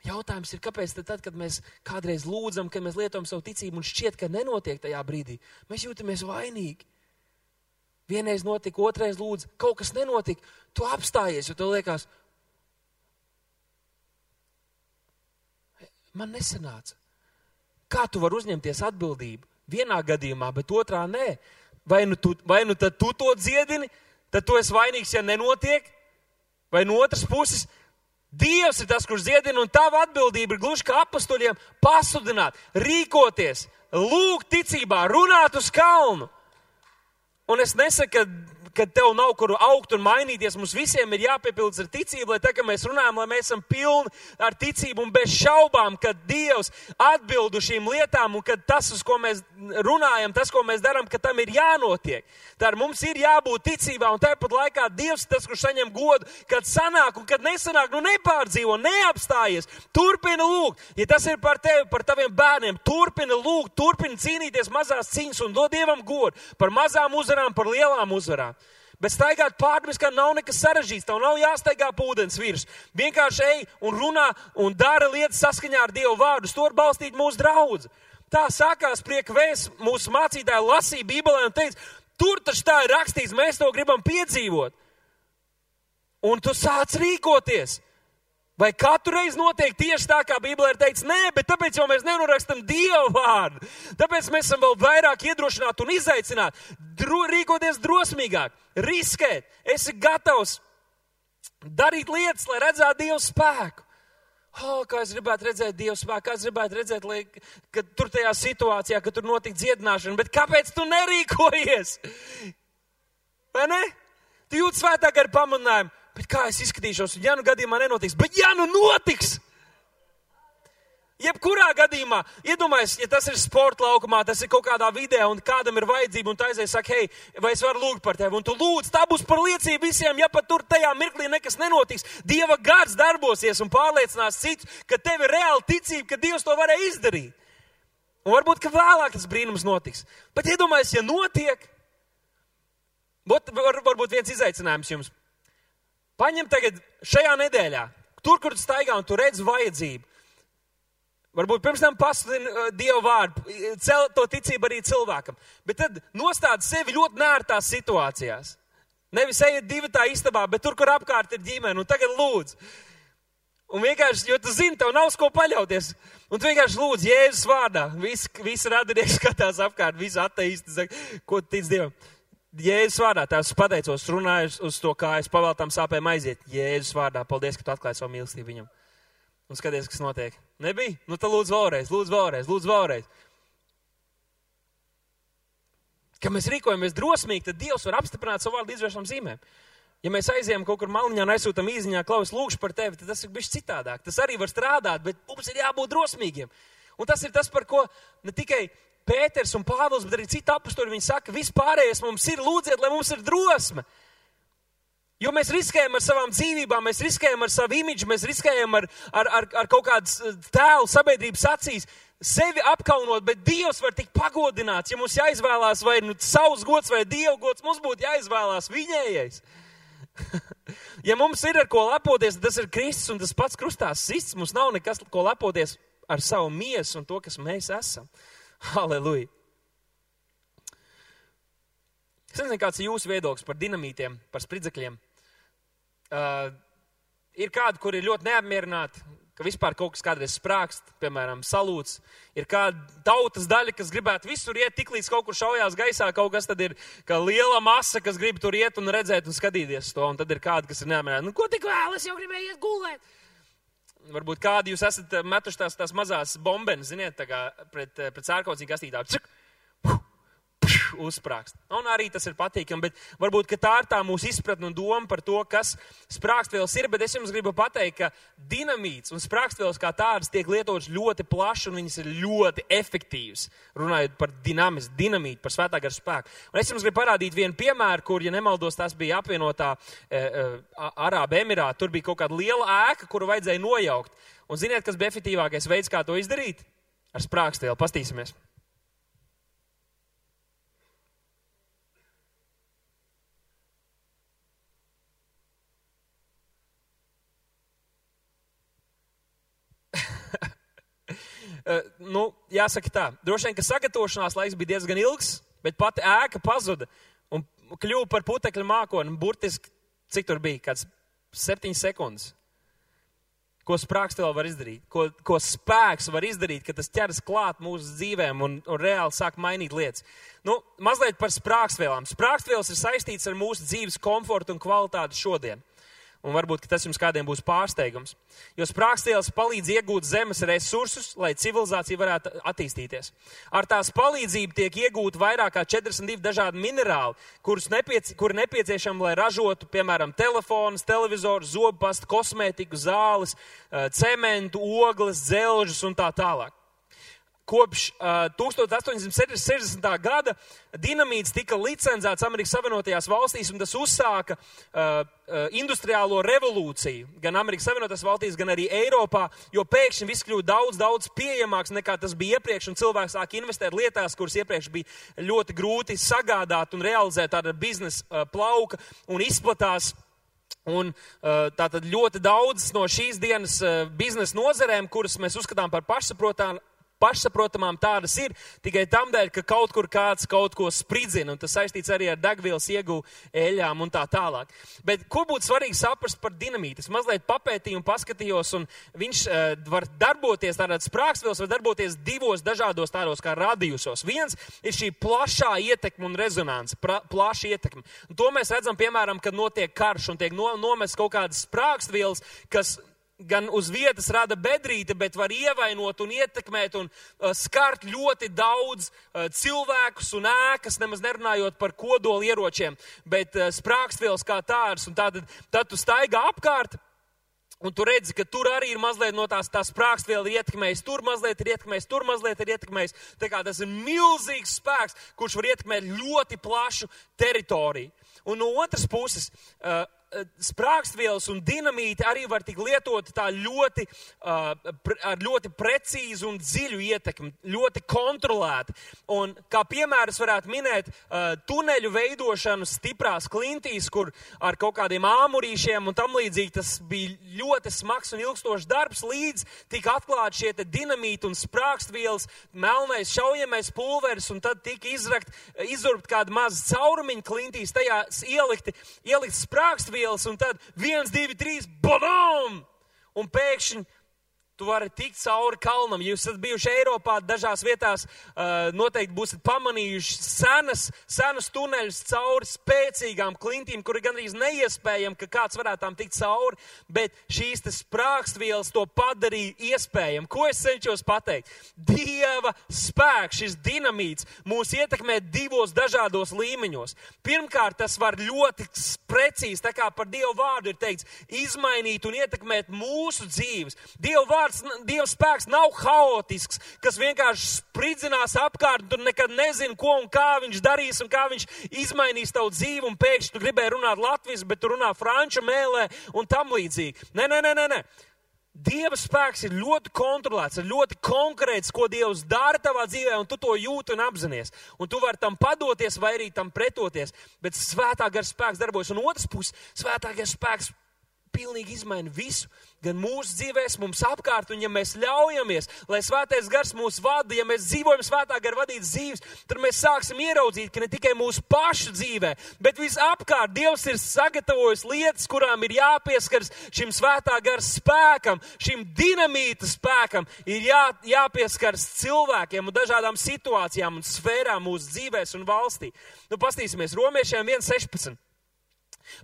Jautājums ir, kāpēc tad, kad mēs kādreiz lūdzam, kad mēs lietojam savu ticību un šķiet, ka nenotiek tajā brīdī, mēs jūtamies vainīgi. Vienreiz notika, otrais lūdz, kaut kas nenotika, tu apstājies, jo tev liekas, man nesanāca. Kā tu vari uzņemties atbildību? Vienā gadījumā, bet otrā nē. Vai nu, tu, vai nu tad tu to dziedini, tad tu esi vainīgs, ja nenotiek, vai no otras puses. Dievs ir tas, kurš dziedina, un tava atbildība ir gluži kā apstuļiem pasludināt, rīkoties, lūgt ticībā, runāt uz kalnu. Un es nesaku, ka ka tev nav kur augt un mainīties. Mums visiem ir jāpiepildās ar ticību, lai tā kā mēs runājam, lai mēs esam pilni ar ticību un bez šaubām, ka Dievs atbild uz šīm lietām un ka tas, uz ko mēs runājam, tas, ko mēs darām, ka tam ir jānotiek. Tā ir mums ir jābūt ticībā un tāpat laikā Dievs ir tas, kurš saņem godu, kad sanāk un kad nesanāk, nu nepārdzīvo, neapstājies, turpina lūgt. Ja tas ir par tevi, par taviem bērniem, turpina lūgt, turpina cīnīties mazās cīņas un dod Dievam godu par mazām uzvarām, par lielām uzvarām. Bet staigāt pārdabiskā nav nekas sarežģīts. Tev nav jāstaigā pa ūdens virsmu. Vienkārši ej un runā un dara lietas saskaņā ar Dievu vārdu. To var balstīt mūsu draugs. Tā sākās prieka vēsts. Mūsu mācītāji lasīja Bībelē un teica, tur taču tā ir rakstīts, mēs to gribam piedzīvot. Un tu sāc rīkoties. Vai katru reizi notiek tieši tā, kā Bībelē ir teikts? Nē, bet tāpēc jau mēs nenorakstam Dievu vārdu. Tāpēc mēs esam vēl vairāk iedrošināti un izaicināti, dro, rīkoties drosmīgāk, riskēt. Esi gatavs darīt lietas, lai redzētu Dievu spēku. Oh, kā es gribētu redzēt Dievu spēku, kā es gribētu redzēt, lai, ka tur tajā situācijā, ka tur notika dziedināšana, bet kāpēc tu nerīkojies? Vai ne? Tu jūti svētāk ar pamudinājumu. Bet kā es izskatīšos, ja nu gadījumā nenotiks? Bet ja nu notiks! Jebkurā gadījumā, iedomājieties, ja tas ir sporta laukumā, tas ir kaut kādā vidē, un kādam ir vajadzība, un tā aizies, saka, hei, vai es varu lūgt par tevi, un tu lūdz, tā būs par liecību visiem, ja pat tur tajā mirklī nekas nenotiks. Dieva gars darbosies un pārliecinās citus, ka tev ir reāla ticība, ka Dievs to varēja izdarīt. Un varbūt, ka vēlāk tas brīnums notiks. Bet iedomājieties, ja notiek, būt, var, varbūt viens izaicinājums jums. Paņem tagad šajā nedēļā, tur, kur tu staigā un tu redz vajadzību. Varbūt pirms tam pasludini uh, Dievu vārdu, cel to ticību arī cilvēkam. Bet tad nostādi sevi ļoti nērtās situācijās. Nevis ejiet divi tā istabā, bet tur, kur apkārt ir ģimene, un tagad lūdzu. Un vienkārši, jo tu zini, tev nav uz ko paļauties. Un tu vienkārši lūdz Jēzus vārdā. Visi, visi radinieki skatās apkārt, visi ateisti, ko tic Dievam. Jēzus vārdā, tās pateicos, runāju uz to, kā es pavēltām sāpēm aiziet. Jēzus vārdā, paldies, ka tu atklāji savu mīlestību viņam. Un skaties, kas notiek. Nebija? Nu tad lūdzu vēlreiz, lūdzu vēlreiz, lūdzu vēlreiz. Kad mēs rīkojamies drosmīgi, tad Dievs var apstiprināt savu vārdu izvēršām zīmēm. Ja mēs aizējām kaut kur malniņā un aizsūtām īziņā, klaus, lūgšu par tevi, tad tas ir bijis citādāk. Tas arī var strādāt, bet mums ir jābūt drosmīgiem. Un tas ir tas, par ko ne tikai Pēters un Pāvils, bet arī citi apstākļi. Viņi saka, vispārējais mums ir lūdziet, lai mums ir drosme. Jo mēs riskējam ar savām dzīvībām, mēs riskējam ar savu imidžu, mēs riskējam ar, ar, ar, ar kaut kādu tēlu sabiedrības acīs, sevi apkaunot, bet Dievs var tikt pagodināts. Ja mums jāizvēlās vai nu savs gods vai Dieva gods, mums būtu jāizvēlās viņējais. ja mums ir ar ko lepoties, tas ir Kristus un tas pats krustās sists. Mums nav nekas, ko lepoties ar savu miesu un to, kas mēs esam. Halleluja! Es nezinu, kāds ir jūsu viedoklis par dinamītiem, par spridzekļiem. Uh, ir kādi, kuri ir ļoti neapmierināti, ka vispār kaut kas kādreiz sprākst, piemēram, salūts. Ir kāda tautas daļa, kas gribētu visur iet, tik līdz kaut kur šaujās gaisā, kaut kas tad ir kā liela masa, kas grib tur iet un redzēt un skatīties to. Un tad ir kādi, kas ir neapmierināti. Nu, ko tik vēl, es jau gribēju iet gulēt. Varbūt kādi jūs esat metuši tās, tās mazās bombenes, ziniet, tā kā pret, pret cērkaucīgu kastītā. Čik! Uzsprāgst. Un arī tas ir patīkami, bet varbūt tā ir tā mūsu izpratne un doma par to, kas sprāgstvielas ir. Bet es jums gribu pateikt, ka dinamīts un sprāgstvielas kā tādas tiek lietotas ļoti plaši un viņas ir ļoti efektīvas. Runājot par dinamismu, dinamītu, par svētā gara spēku. Un es jums gribu parādīt vienu piemēru, kur, ja nemaldos, tas bija apvienotā e, e, Arābu Emirāta. Tur bija kaut kāda liela ēka, kuru vajadzēja nojaukt. Un ziniet, kas bija efektīvākais veids, kā to izdarīt? Ar sprāgstvielu. Pastīsimies! Nu, jāsaka tā, droši vien, ka sagatavošanās laiks bija diezgan ilgs, bet pati ēka pazuda un kļuva par putekļu mākoni. Burtiski, cik tur bija, kāds septiņas sekundes. Ko sprākstēl var izdarīt, ko, ko spēks var izdarīt, ka tas ķeras klāt mūsu dzīvēm un, un reāli sāk mainīt lietas. Nu, mazliet par sprākstvēlām. Sprākstvielas ir saistīts ar mūsu dzīves komfortu un kvalitāti šodien un varbūt tas jums kādiem būs pārsteigums. Jo sprākstielas palīdz iegūt zemes resursus, lai civilizācija varētu attīstīties. Ar tās palīdzību tiek iegūti vairāk kā 42 dažādi minerāli, kurus nepiec kuri nepieciešami, lai ražotu, piemēram, telefonus, televizorus, zobpastu, kosmētiku, zāles, eh, cementu, ogles, dzelžus un tā tālāk kopš uh, 1860. gada dinamīts tika licencēts Amerikas Savienotajās valstīs, un tas uzsāka uh, industriālo revolūciju gan Amerikas Savienotajās valstīs, gan arī Eiropā, jo pēkšņi viss kļuva daudz, daudz pieejamāks nekā tas bija iepriekš, un cilvēks sāk investēt lietās, kuras iepriekš bija ļoti grūti sagādāt un realizēt tāda biznesa uh, plauka un izplatās. Un, tātad ļoti daudz no šīs dienas biznesa nozarēm, kuras mēs uzskatām par pašsaprotamām, pašsaprotamām tādas ir tikai tam dēļ, ka kaut kur kāds kaut ko spridzina, un tas saistīts arī ar degvielas ieguvu eļļām un tā tālāk. Bet ko būtu svarīgi saprast par dinamītu? Es mazliet papētīju un paskatījos, un viņš uh, var darboties, tāds sprāgstvils var darboties divos dažādos tādos kā radiusos. Viens ir šī plašā ietekme un rezonance, pra, plaša ietekme. Un to mēs redzam, piemēram, kad notiek karš un tiek no, nomest kaut kādas sprāgstvielas, kas gan uz vietas rada bedrīti, bet var ievainot un ietekmēt un uh, skart ļoti daudz uh, cilvēkus un ēkas, nemaz nerunājot par kodoli ieročiem, bet uh, sprākstvielas kā tādas. Tad, tad tu staigā apkārt. Un tu redzi, ka tur arī ir mazliet no tās, tās sprākstviela ietekmējis, tur mazliet ir ietekmējis, tur mazliet ir ietekmējis. Tā kā tas ir milzīgs spēks, kurš var ietekmēt ļoti plašu teritoriju. Un no otras puses, uh, Eh, sprāgstvielas un dinamīti arī var tikt lietoti tā ļoti, uh, ar ļoti precīzu un dziļu ietekmi, ļoti kontrolēti. Un kā piemērs varētu minēt uh, tuneļu veidošanu stiprās klintīs, kur ar kaut kādiem āmurīšiem un tam līdzīgi tas bija ļoti smags un ilgstošs darbs, līdz tika atklāti šie dinamīti un sprāgstvielas, melnais šaujamais pulveris, un tad tika izrakt, izurbt kāda maza caurumiņa klintīs, tajā ielikti, ielikt sprāgstvielas degvielas, un tad viens, divi, trīs, badām! Un pēkšņi Tu vari tikt cauri kalnam. Jūs esat bijuši Eiropā, dažās vietās noteikti būsiet pamanījuši senas, senas tuneļus cauri spēcīgām klintīm, kuri gandrīz neiespējami, ka kāds varētu tām tikt cauri, bet šīs sprākstvielas to padarīja iespējami. Ko es cenšos pateikt? Dieva spēks, šis dinamīts mūs ietekmē divos dažādos līmeņos. Pirmkārt, tas var ļoti precīzi, tā kā par Dievu vārdu ir teikts, izmainīt un ietekmēt mūsu dzīves. Dievu vārdu vārds, Dieva spēks nav haotisks, kas vienkārši spridzinās apkārt, un tu nekad nezini, ko un kā viņš darīs, un kā viņš izmainīs tavu dzīvi, un pēkšņi tu gribēji runāt latviešu, bet tu runā franču mēlē un tam līdzīgi. Nē, nē, nē, nē. nē. Dieva spēks ir ļoti kontrolēts, ir ļoti konkrēts, ko Dievs dara tavā dzīvē, un tu to jūti un apzinājies. Un tu vari tam padoties vai arī tam pretoties, bet svētā gara spēks darbojas. Un otrs puses, svētā gara spēks pilnīgi izmaina visu, gan mūsu dzīvēs, mums apkārt, un ja mēs ļaujamies, lai svētais gars mūs vada, ja mēs dzīvojam svētā gara vadītas dzīves, tad mēs sāksim ieraudzīt, ka ne tikai mūsu pašu dzīvē, bet visapkārt Dievs ir sagatavojis lietas, kurām ir jāpieskars šim svētā gara spēkam, šim dinamīta spēkam, ir jā, jāpieskars cilvēkiem un dažādām situācijām un sfērām mūsu dzīvēs un valstī. Nu, pastīsimies, romiešiem 1.16.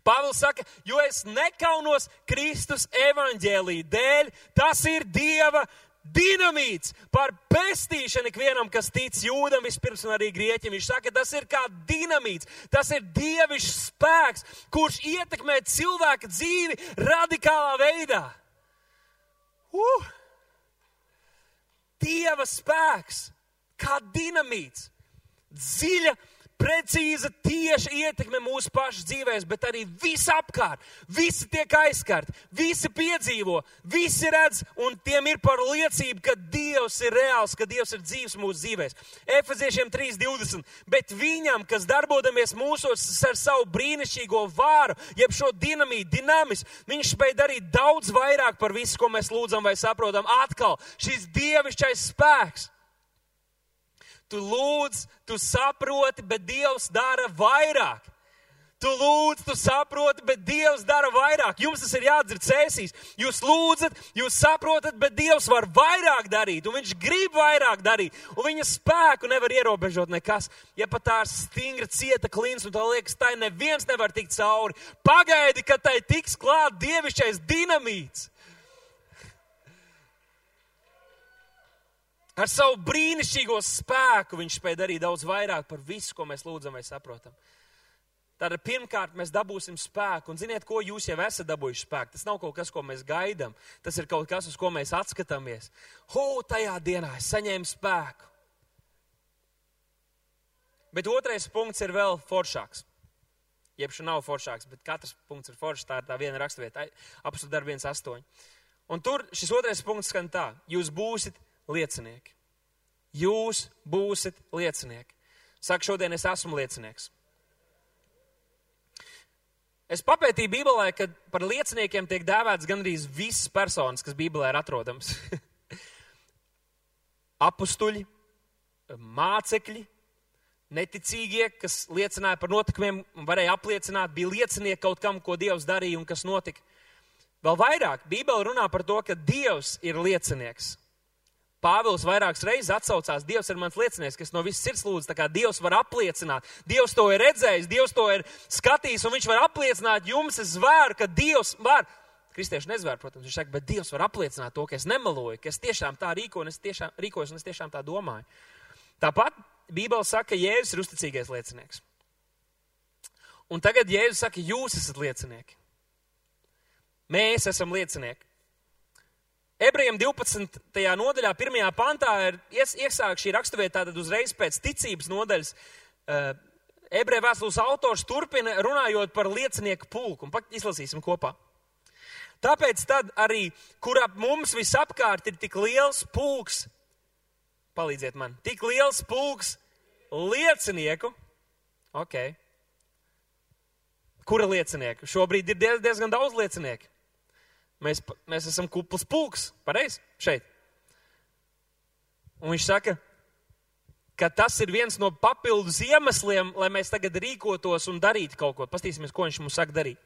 Pāvils saka, jo es nekaunos Kristus evaņģēlī dēļ, tas ir Dieva dinamīts par pestīšanu ikvienam, kas tic jūdam vispirms un arī grieķim. Viņš saka, tas ir kā dinamīts, tas ir dievišķs spēks, kurš ietekmē cilvēka dzīvi radikālā veidā. Uh! Dieva spēks, kā dinamīts, dziļa precīza, tieša ietekme mūsu pašu dzīvēs, bet arī visapkārt. Visi tiek aizskarti, visi piedzīvo, visi redz, un tiem ir par liecību, ka Dievs ir reāls, ka Dievs ir dzīves mūsu dzīvēs. Efeziešiem 3.20. Bet viņam, kas darbodamies mūsos ar savu brīnišķīgo vāru, jeb šo dinamītu, dinamis, viņš spēj darīt daudz vairāk par visu, ko mēs lūdzam vai saprotam. Atkal šis dievišķais spēks Tu lūdz, tu saproti, bet Dievs dara vairāk. Tu lūdz, tu saproti, bet Dievs dara vairāk. Jums tas ir jādzird cēsīs. Jūs lūdzat, jūs saprotat, bet Dievs var vairāk darīt, un Viņš grib vairāk darīt, un Viņa spēku nevar ierobežot nekas. Ja pat tā ir stingra, cieta klīns, un tā liekas, tai neviens nevar tikt cauri, pagaidi, kad tai tiks klāt dievišķais dinamīts. Ar savu brīnišķīgo spēku viņš spēja darīt daudz vairāk par visu, ko mēs lūdzam vai saprotam. Tātad pirmkārt mēs dabūsim spēku, un ziniet, ko jūs jau esat dabūjuši spēku. Tas nav kaut kas, ko mēs gaidām, tas ir kaut kas, uz ko mēs atskatāmies. Ho, tajā dienā es saņēmu spēku. Bet otrais punkts ir vēl foršāks. Jeb šī nav foršāks, bet katrs punkts ir foršs. Tā ir tā viena raksturvieta, apstākļu darbs 8. Un tur šis otrais punkts skan tā: jūs būsiet liecinieki. Jūs būsiet liecinieki. Saka, šodien es esmu liecinieks. Es papētīju Bībelē, ka par lieciniekiem tiek dēvēts gandrīz visas personas, kas Bībelē ir atrodams. Apustuļi, mācekļi, neticīgie, kas liecināja par notikumiem varēja apliecināt, bija liecinieki kaut kam, ko Dievs darīja un kas notika. Vēl vairāk, Bībele runā par to, ka Dievs ir liecinieks. Pāvils vairākas reizes atsaucās, Dievs ir mans liecinieks, kas no visas sirds lūdz, tā kā Dievs var apliecināt. Dievs to ir redzējis, Dievs to ir skatījis, un viņš var apliecināt jums, es zvēru, ka Dievs var. Kristieši nezvēr, protams, viņš saka, bet Dievs var apliecināt to, ka es nemeloju, ka es tiešām tā rīkoju, un es tiešām, rīkojos, un es tiešām tā domāju. Tāpat Bībele saka, ka Jēzus ir uzticīgais liecinieks. Un tagad Jēzus saka, jūs esat liecinieki. Mēs esam liecinieki. Ebrejiem 12. nodaļā, 1. pantā ir iesākta šī raksturvieta tātad uzreiz pēc ticības nodaļas. Uh, Ebreju vēstules autors turpina runājot par liecinieku pulku, un pat izlasīsim kopā. Tāpēc tad arī, kur ap mums visapkārt ir tik liels pulks, palīdziet man, tik liels pulks liecinieku, ok. Kura liecinieku? Šobrīd ir diezgan daudz liecinieku. Mēs, mēs esam kupls pulks, pareizi, šeit. Un viņš saka, ka tas ir viens no papildus iemesliem, lai mēs tagad rīkotos un darītu kaut ko. Pastīsimies, ko viņš mums saka darīt.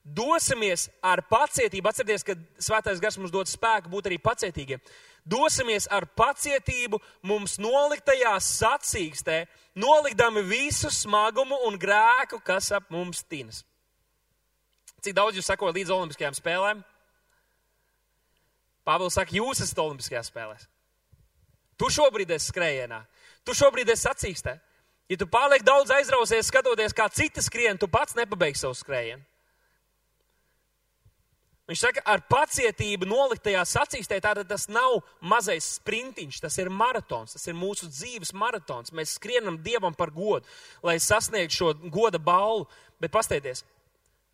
Dosimies ar pacietību. Atcerieties, ka svētais gars mums dod spēku būt arī pacietīgiem. Dosimies ar pacietību mums noliktajā sacīkstē, nolikdami visu smagumu un grēku, kas ap mums tinas. Cik daudz jūs sakojat līdz Olimpiskajām spēlēm? Pāvils saka, jūs esat Olimpiskajās spēlēs. Tu šobrīd esi skrējienā, tu šobrīd esi sacīkstē. Ja tu pārliek daudz aizrausies, skatoties, kā citi skrien, tu pats nepabeigsi savu skrējienu. Viņš saka, ar pacietību noliktajā sacīkstē, tātad tas nav mazais sprintiņš, tas ir maratons, tas ir mūsu dzīves maratons. Mēs skrienam Dievam par godu, lai sasniegtu šo goda balvu. Bet pasteities,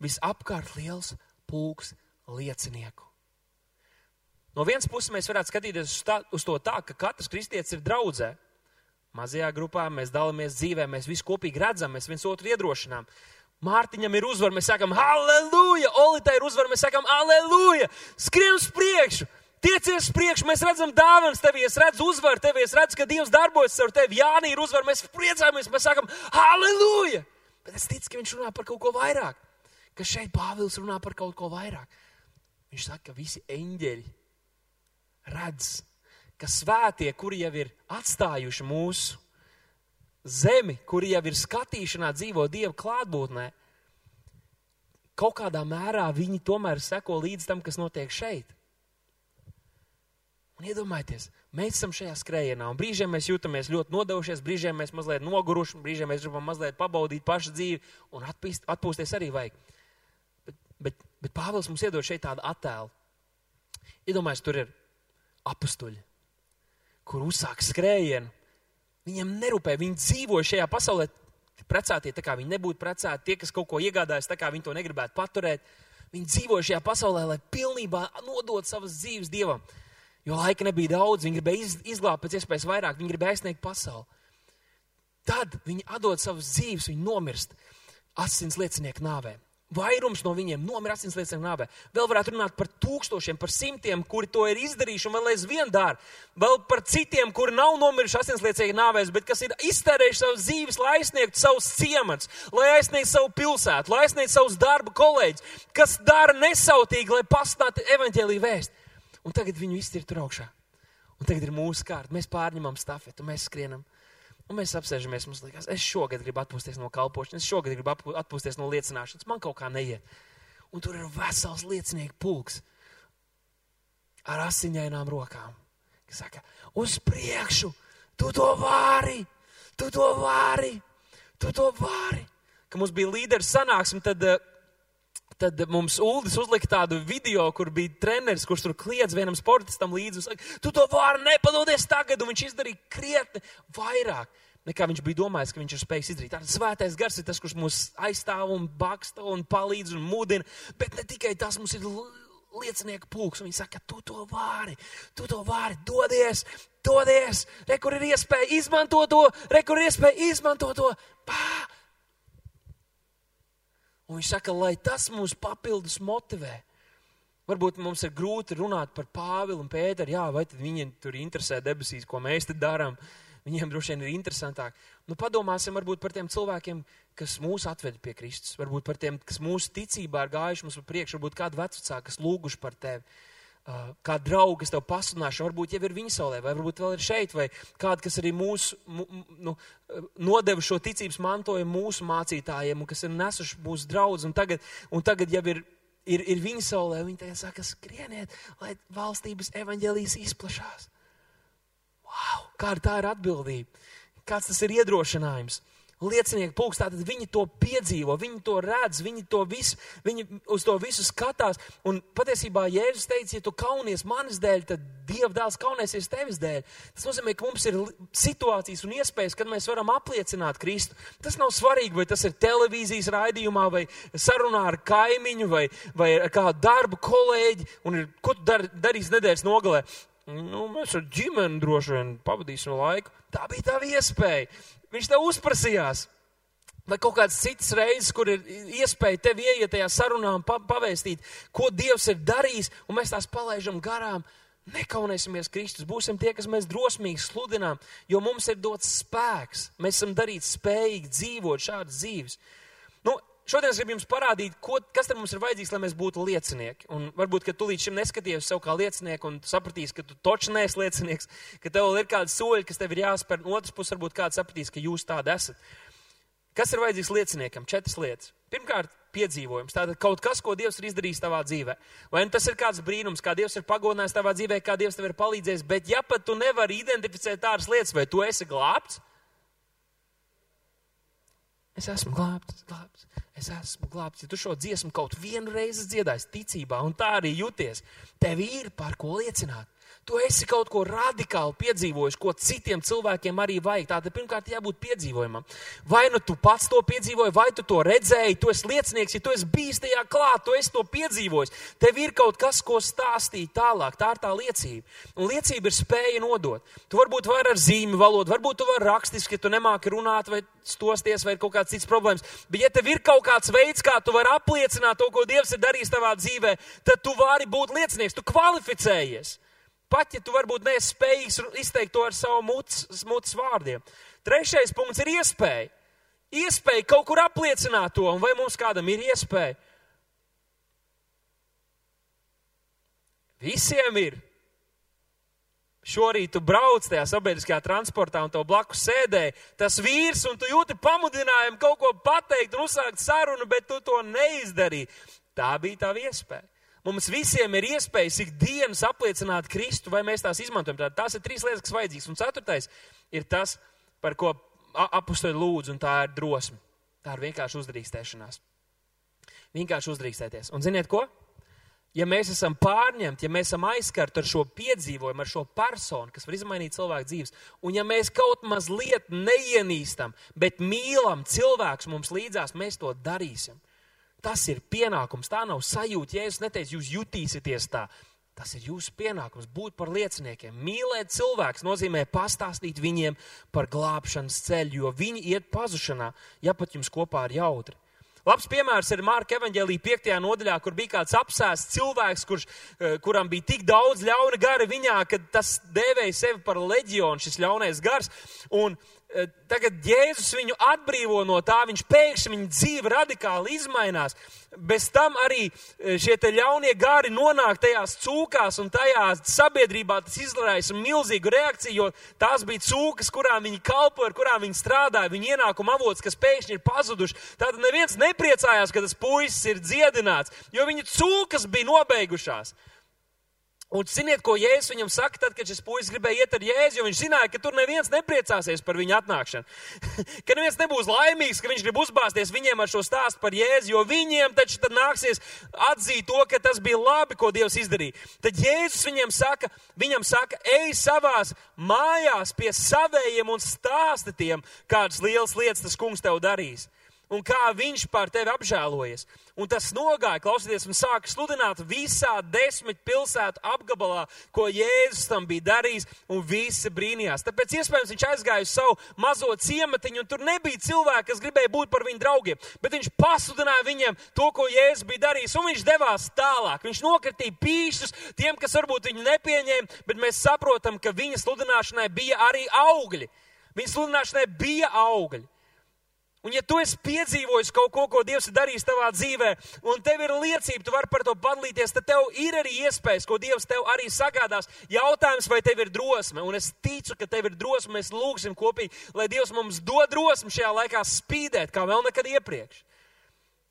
visapkārt liels pulks liecinieku. No vienas puses mēs varētu skatīties uz, tā, uz to tā, ka katrs kristietis ir draudzē. Mazajā grupā mēs dalāmies dzīvē, mēs visi kopīgi redzam, mēs viens otru iedrošinām. Mārtiņam ir uzvara, mēs sakām, halleluja! Olitai ir uzvara, mēs sakām, halleluja! Skrien uz priekšu! Tiecies uz priekšu, mēs redzam dāvanas tevī, es redzu uzvaru tevī, es redzu, ka Dievs darbojas ar tevi. Jānī ir uzvara, mēs priecājamies, mēs sakām, halleluja! Bet es ticu, ka viņš runā par kaut ko vairāk. Ka šeit Pāvils runā par kaut ko vairāk. Viņš saka, ka visi eņģeļi redz, ka svētie, kuri jau ir atstājuši mūsu zemi, kuri jau ir skatīšanā, dzīvo Dieva klātbūtnē, kaut kādā mērā viņi tomēr seko līdz tam, kas notiek šeit. Un iedomājieties, mēs esam šajā skrējienā, un brīžiem mēs jūtamies ļoti nodevušies, brīžiem mēs mazliet noguruši, brīžiem mēs gribam mazliet pabaudīt pašu dzīvi, un atpīst, atpūsties arī vajag. Bet, bet, bet Pāvils mums iedod šeit tādu attēlu. Iedomājieties, tur ir apstuļi, kur uzsāk skrējienu, Viņiem nerūpē, viņi dzīvo šajā pasaulē. Precētie, tā kā viņi nebūtu precēti, tie, kas kaut ko iegādājas, tā kā viņi to negribētu paturēt. Viņi dzīvo šajā pasaulē, lai pilnībā nodot savas dzīves Dievam. Jo laika nebija daudz, viņi gribēja izglābt pēc iespējas vairāk, viņi gribēja aizsniegt pasauli. Tad viņi atdod savas dzīves, viņi nomirst asins liecinieku nāvēm. Vairums no viņiem nomira asinsliecēm nāvē. Vēl varētu runāt par tūkstošiem, par simtiem, kuri to ir izdarījuši un vēl aizvien dara. Vēl par citiem, kuri nav nomiruši asinsliecēju nāvēs, bet kas ir iztērējuši savas dzīves, lai aizsniegtu savus ciemats, lai aizsniegtu savu pilsētu, lai aizsniegtu savus darba kolēģus, kas dara nesautīgi, lai pastātu evaņģēlīju vēst. Un tagad viņu iztir tur augšā. Un tagad ir mūsu kārta. Mēs pārņemam stafetu, mēs skrienam. Un mēs apsēžamies, mums liekas, es šogad gribu atpūsties no kalpošanas, es šogad gribu atpūsties no liecināšanas, man kaut kā neiet. Un tur ir vesels liecinieku pulks ar asiņainām rokām, kas saka, uz priekšu, tu to vari, tu to vari, tu to vari. Ka mums bija līderis sanāksme, tad uh, Tad mums Uldis uzlika tādu video, kur bija treneris, kurš tur kliedz vienam sportistam līdzi. Saka, tu to vari nepadodies tagad, un viņš izdarīja krietni vairāk. Nekā viņš bija domājis, ka viņš ir spējīgs izdarīt. Tātad svētais gars ir tas, kurš mūs aizstāv un baksta un palīdz un mudina. Bet ne tikai tas, mums ir liecinieku pulks. Viņi saka, tu to vari, tu to vari, dodies, dodies. Re, kur ir iespēja izmantot to, re, kur ir iespēja izmantot to. Pā! Un viņš saka, lai tas mūs papildus motivē. Varbūt mums ir grūti runāt par Pāvilu un Pēteru, jā, vai tad viņiem tur interesē debesīs, ko mēs te darām. Viņiem droši vien ir interesantāk. Nu, padomāsim varbūt par tiem cilvēkiem, kas mūs atveda pie Kristus. Varbūt par tiem, kas mūsu ticībā ir gājuši mums pa priekšu, varbūt kādu vecāku, kas lūguši par tevi kā draugi, kas tev pasunāšu, varbūt jau ir viņa saulē, vai varbūt vēl ir šeit, vai kādi, kas arī mūsu, nu, nodeva šo ticības mantojumu mūsu mācītājiem, un kas ir nesuši mūsu draudz, un tagad, un tagad jau ir, ir, ir viņa saulē, viņi tagad saka, skrieniet, lai valstības evaņģēlijas izplašās. Wow, kāda tā ir atbildība, kāds tas ir iedrošinājums liecinieku pulks, tātad viņi to piedzīvo, viņi to redz, viņi, to visu, viņi uz to visu skatās. Un patiesībā Jēzus teica, ja tu kaunies manis dēļ, tad Dieva dēls kaunēsies tevis dēļ. Tas nozīmē, ka mums ir situācijas un iespējas, kad mēs varam apliecināt Kristu. Tas nav svarīgi, vai tas ir televīzijas raidījumā, vai sarunā ar kaimiņu, vai, vai ar kādu darbu kolēģi, un ir, ko tu dar, darīsi nedēļas nogalē. Nu, mēs ar ģimeni droši vien pavadīsim laiku. Tā bija tā iespēja. Viņš tev uzprasījās. Vai kaut kādas citas reizes, kur ir iespēja tev ieiet tajā sarunā un pavēstīt, ko Dievs ir darījis, un mēs tās palaižam garām. Nekaunēsimies Kristus, būsim tie, kas mēs drosmīgi sludinām, jo mums ir dots spēks. Mēs esam darīti spējīgi dzīvot šādas dzīves. Nu, šodien es gribu jums parādīt, ko, kas mums ir vajadzīgs, lai mēs būtu liecinieki. Un varbūt, ka tu līdz šim neskaties sev kā liecinieku un sapratīsi, ka tu taču neesi liecinieks, ka tev ir kādi soļi, kas tev ir jāspēr. No otras puses, varbūt kāds sapratīs, ka jūs tādi esat. Kas ir vajadzīgs lieciniekam? Četras lietas. Pirmkārt, piedzīvojums. Tātad kaut kas, ko Dievs ir izdarījis tavā dzīvē. Vai nu tas ir kāds brīnums, kā Dievs ir pagodinājis tavā dzīvē, kā Dievs tev ir palīdzējis, bet ja pat tu nevari identificēt tādas lietas, vai tu esi glābts, Es esmu glābts, glābts, es esmu glābts. Ja tu šo dziesmu kaut vienu reizi dziedāsi ticībā un tā arī jūties, tev ir par ko liecināt. Tu esi kaut ko radikāli piedzīvojis, ko citiem cilvēkiem arī vajag. Tātad pirmkārt jābūt piedzīvojumam. Vai nu tu pats to piedzīvoji, vai tu to redzēji, tu esi liecinieks, ja tu esi bijis tajā klāt, tu esi to piedzīvojis. Tev ir kaut kas, ko stāstīt tālāk. Tā ir tā liecība. Un liecība ir spēja nodot. Tu varbūt vari ar zīmju valodu, varbūt tu vari rakstiski, ja tu nemāki runāt vai stosties vai ir kaut kāds cits problēmas. Bet ja tev ir kaut kāds veids, kā tu vari apliecināt to, ko Dievs ir darījis tavā dzīvē, tad tu vari būt liecinieks, tu kvalificējies. Pat ja tu varbūt neesi spējīgs izteikt to ar savu mutes, vārdiem. Trešais punkts ir iespēja. Iespēja kaut kur apliecināt to, un vai mums kādam ir iespēja? Visiem ir. Šorīt tu brauc tajā sabiedriskajā transportā un to blakus sēdēji, tas vīrs, un tu jūti pamudinājumu kaut ko pateikt un uzsākt sarunu, bet tu to neizdarīji. Tā bija tā iespēja. Mums visiem ir iespējas ikdienas apliecināt Kristu, vai mēs tās izmantojam. Tātad tās ir trīs lietas, kas vajadzīgas. Un ceturtais ir tas, par ko apustē lūdzu, un tā ir drosme. Tā ir vienkārši uzdrīkstēšanās. Vienkārši uzdrīkstēties. Un ziniet ko? Ja mēs esam pārņemti, ja mēs esam aizskarti ar šo piedzīvojumu, ar šo personu, kas var izmainīt cilvēku dzīves, un ja mēs kaut mazliet neienīstam, bet mīlam cilvēks mums līdzās, mēs to darīsim. Tas ir pienākums. Tā nav sajūta. Jēzus neteica, jūs jutīsieties tā. Tas ir jūsu pienākums būt par lieciniekiem. Mīlēt cilvēks nozīmē pastāstīt viņiem par glābšanas ceļu, jo viņi iet pazušanā, ja pat jums kopā ir jautri. Labs piemērs ir Marka evanģēlīja 5. nodaļā, kur bija kāds apsēsts cilvēks, kurš, eh, kuram bija tik daudz ļauna gara viņā, ka tas dēvēja sevi par leģionu, šis ļaunais gars. Un tagad Jēzus viņu atbrīvo no tā, viņš pēkšņi viņa dzīve radikāli izmainās. Bez tam arī eh, šie ļaunie gari nonāk tajās cūkās un tajā sabiedrībā tas izraisa milzīgu reakciju, jo tās bija cūkas, kurām viņi kalpoja, kurām viņi strādāja, viņu ienākuma avots, kas pēkšņi ir pazuduši. Tātad neviens nepriecājās, ka tas puisis ir dziedināts, jo viņa cūkas bija nobeigušās. Un ziniet, ko Jēzus viņam saka, tad, kad šis puisis gribēja iet ar Jēzu, jo viņš zināja, ka tur neviens nepriecāsies par viņa atnākšanu. ka neviens nebūs laimīgs, ka viņš grib uzbāzties viņiem ar šo stāstu par Jēzu, jo viņiem taču tad nāksies atzīt to, ka tas bija labi, ko Dievs izdarīja. Tad Jēzus viņiem saka, viņam saka, ej savās mājās pie savējiem un stāsti tiem, kādas lielas lietas tas kungs tev darīs un kā viņš par tevi apžēlojies. Un tas nogāja, klausieties, un sāka sludināt visā desmit pilsētu apgabalā, ko Jēzus tam bija darījis, un visi brīnījās. Tāpēc iespējams viņš aizgāja uz savu mazo ciematiņu, un tur nebija cilvēki, kas gribēja būt par viņu draugiem, bet viņš pasludināja viņiem to, ko Jēzus bija darījis, un viņš devās tālāk. Viņš nokritīja pīšus tiem, kas varbūt viņu nepieņēma, bet mēs saprotam, ka viņa sludināšanai bija arī augļi. Viņa sludināšanai bija augļi. Un ja tu esi piedzīvojis kaut ko, ko Dievs ir darījis tavā dzīvē, un tev ir liecība, tu vari par to padalīties, tad tev ir arī iespējas, ko Dievs tev arī sagādās. Jautājums, vai tev ir drosme, un es ticu, ka tev ir drosme, mēs lūgsim kopīgi, lai Dievs mums dod drosmi šajā laikā spīdēt, kā vēl nekad iepriekš.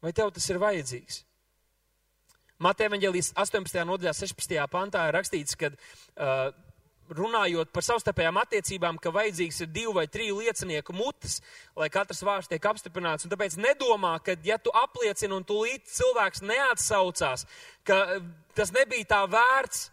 Vai tev tas ir vajadzīgs? Evangelijas 18. nodaļā, 16. pantā ir rakstīts, ka uh, runājot par savstarpējām attiecībām, ka vajadzīgs ir divu vai triju liecinieku mutes, lai katrs vārds tiek apstiprināts. Un tāpēc nedomā, ka, ja tu apliecini un tu līdz cilvēks neatsaucās, ka tas nebija tā vērts,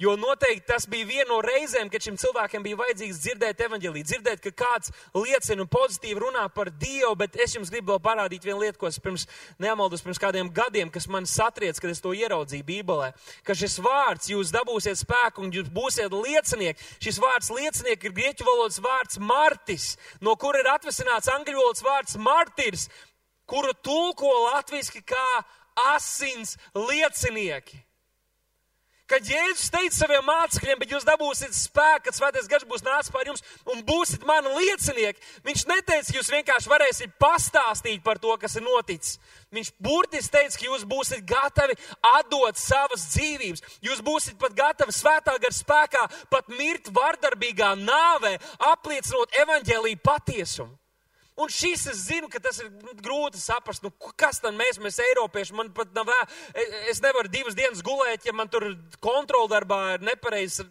Jo noteikti tas bija viena no reizēm, kad šim cilvēkam bija vajadzīgs dzirdēt evaņģēlīju, dzirdēt, ka kāds liecina un pozitīvi runā par Dievu, bet es jums gribu vēl parādīt vienu lietu, ko es pirms neamaldos pirms kādiem gadiem, kas man satriec, kad es to ieraudzīju Bībelē. Ka šis vārds, jūs dabūsiet spēku un jūs būsiet liecinieki. Šis vārds liecinieki ir grieķu valodas vārds martis, no kura ir atvesināts angļu valodas vārds martirs, kuru tulko latviski kā asins liecinieki Kad Jēzus teica saviem mācekļiem, bet jūs dabūsiet spēku, kad svētais gars būs nācis pār jums un būsiet mani liecinieki, viņš neteica, ka jūs vienkārši varēsiet pastāstīt par to, kas ir noticis. Viņš burtiski teica, ka jūs būsiet gatavi atdot savas dzīvības. Jūs būsiet pat gatavi svētā gara spēkā, pat mirt vardarbīgā nāvē, apliecinot evaņģēlīju patiesumu. Un šis es zinu, ka tas ir nu, grūti saprast. Nu, kas tad mēs, mēs Eiropieši, man pat nav, es nevaru divas dienas gulēt, ja man tur kontroldarbā ir nepareizi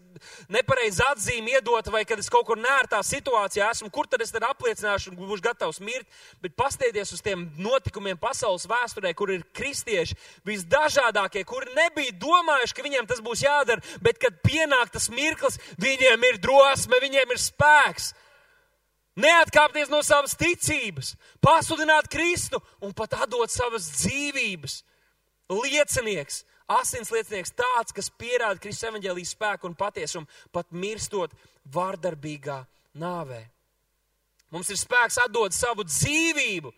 nepareiz atzīme iedota vai kad es kaut kur nērtā situācijā esmu, kur tad es tad apliecināšu un būšu gatavs mirt. Bet pastieties uz tiem notikumiem pasaules vēsturē, kur ir kristieši visdažādākie, kuri nebija domājuši, ka viņiem tas būs jādara, bet kad pienāk tas mirklis, viņiem ir drosme, viņiem ir spēks. Neatkāpties no savas ticības, pasludināt Kristu un pat atdot savas dzīvības. Liecinieks, asins liecinieks, tāds, kas pierāda Kristus evaņģēlijas spēku un patiesumu, pat mirstot vārdarbīgā nāvē. Mums ir spēks atdot savu dzīvību,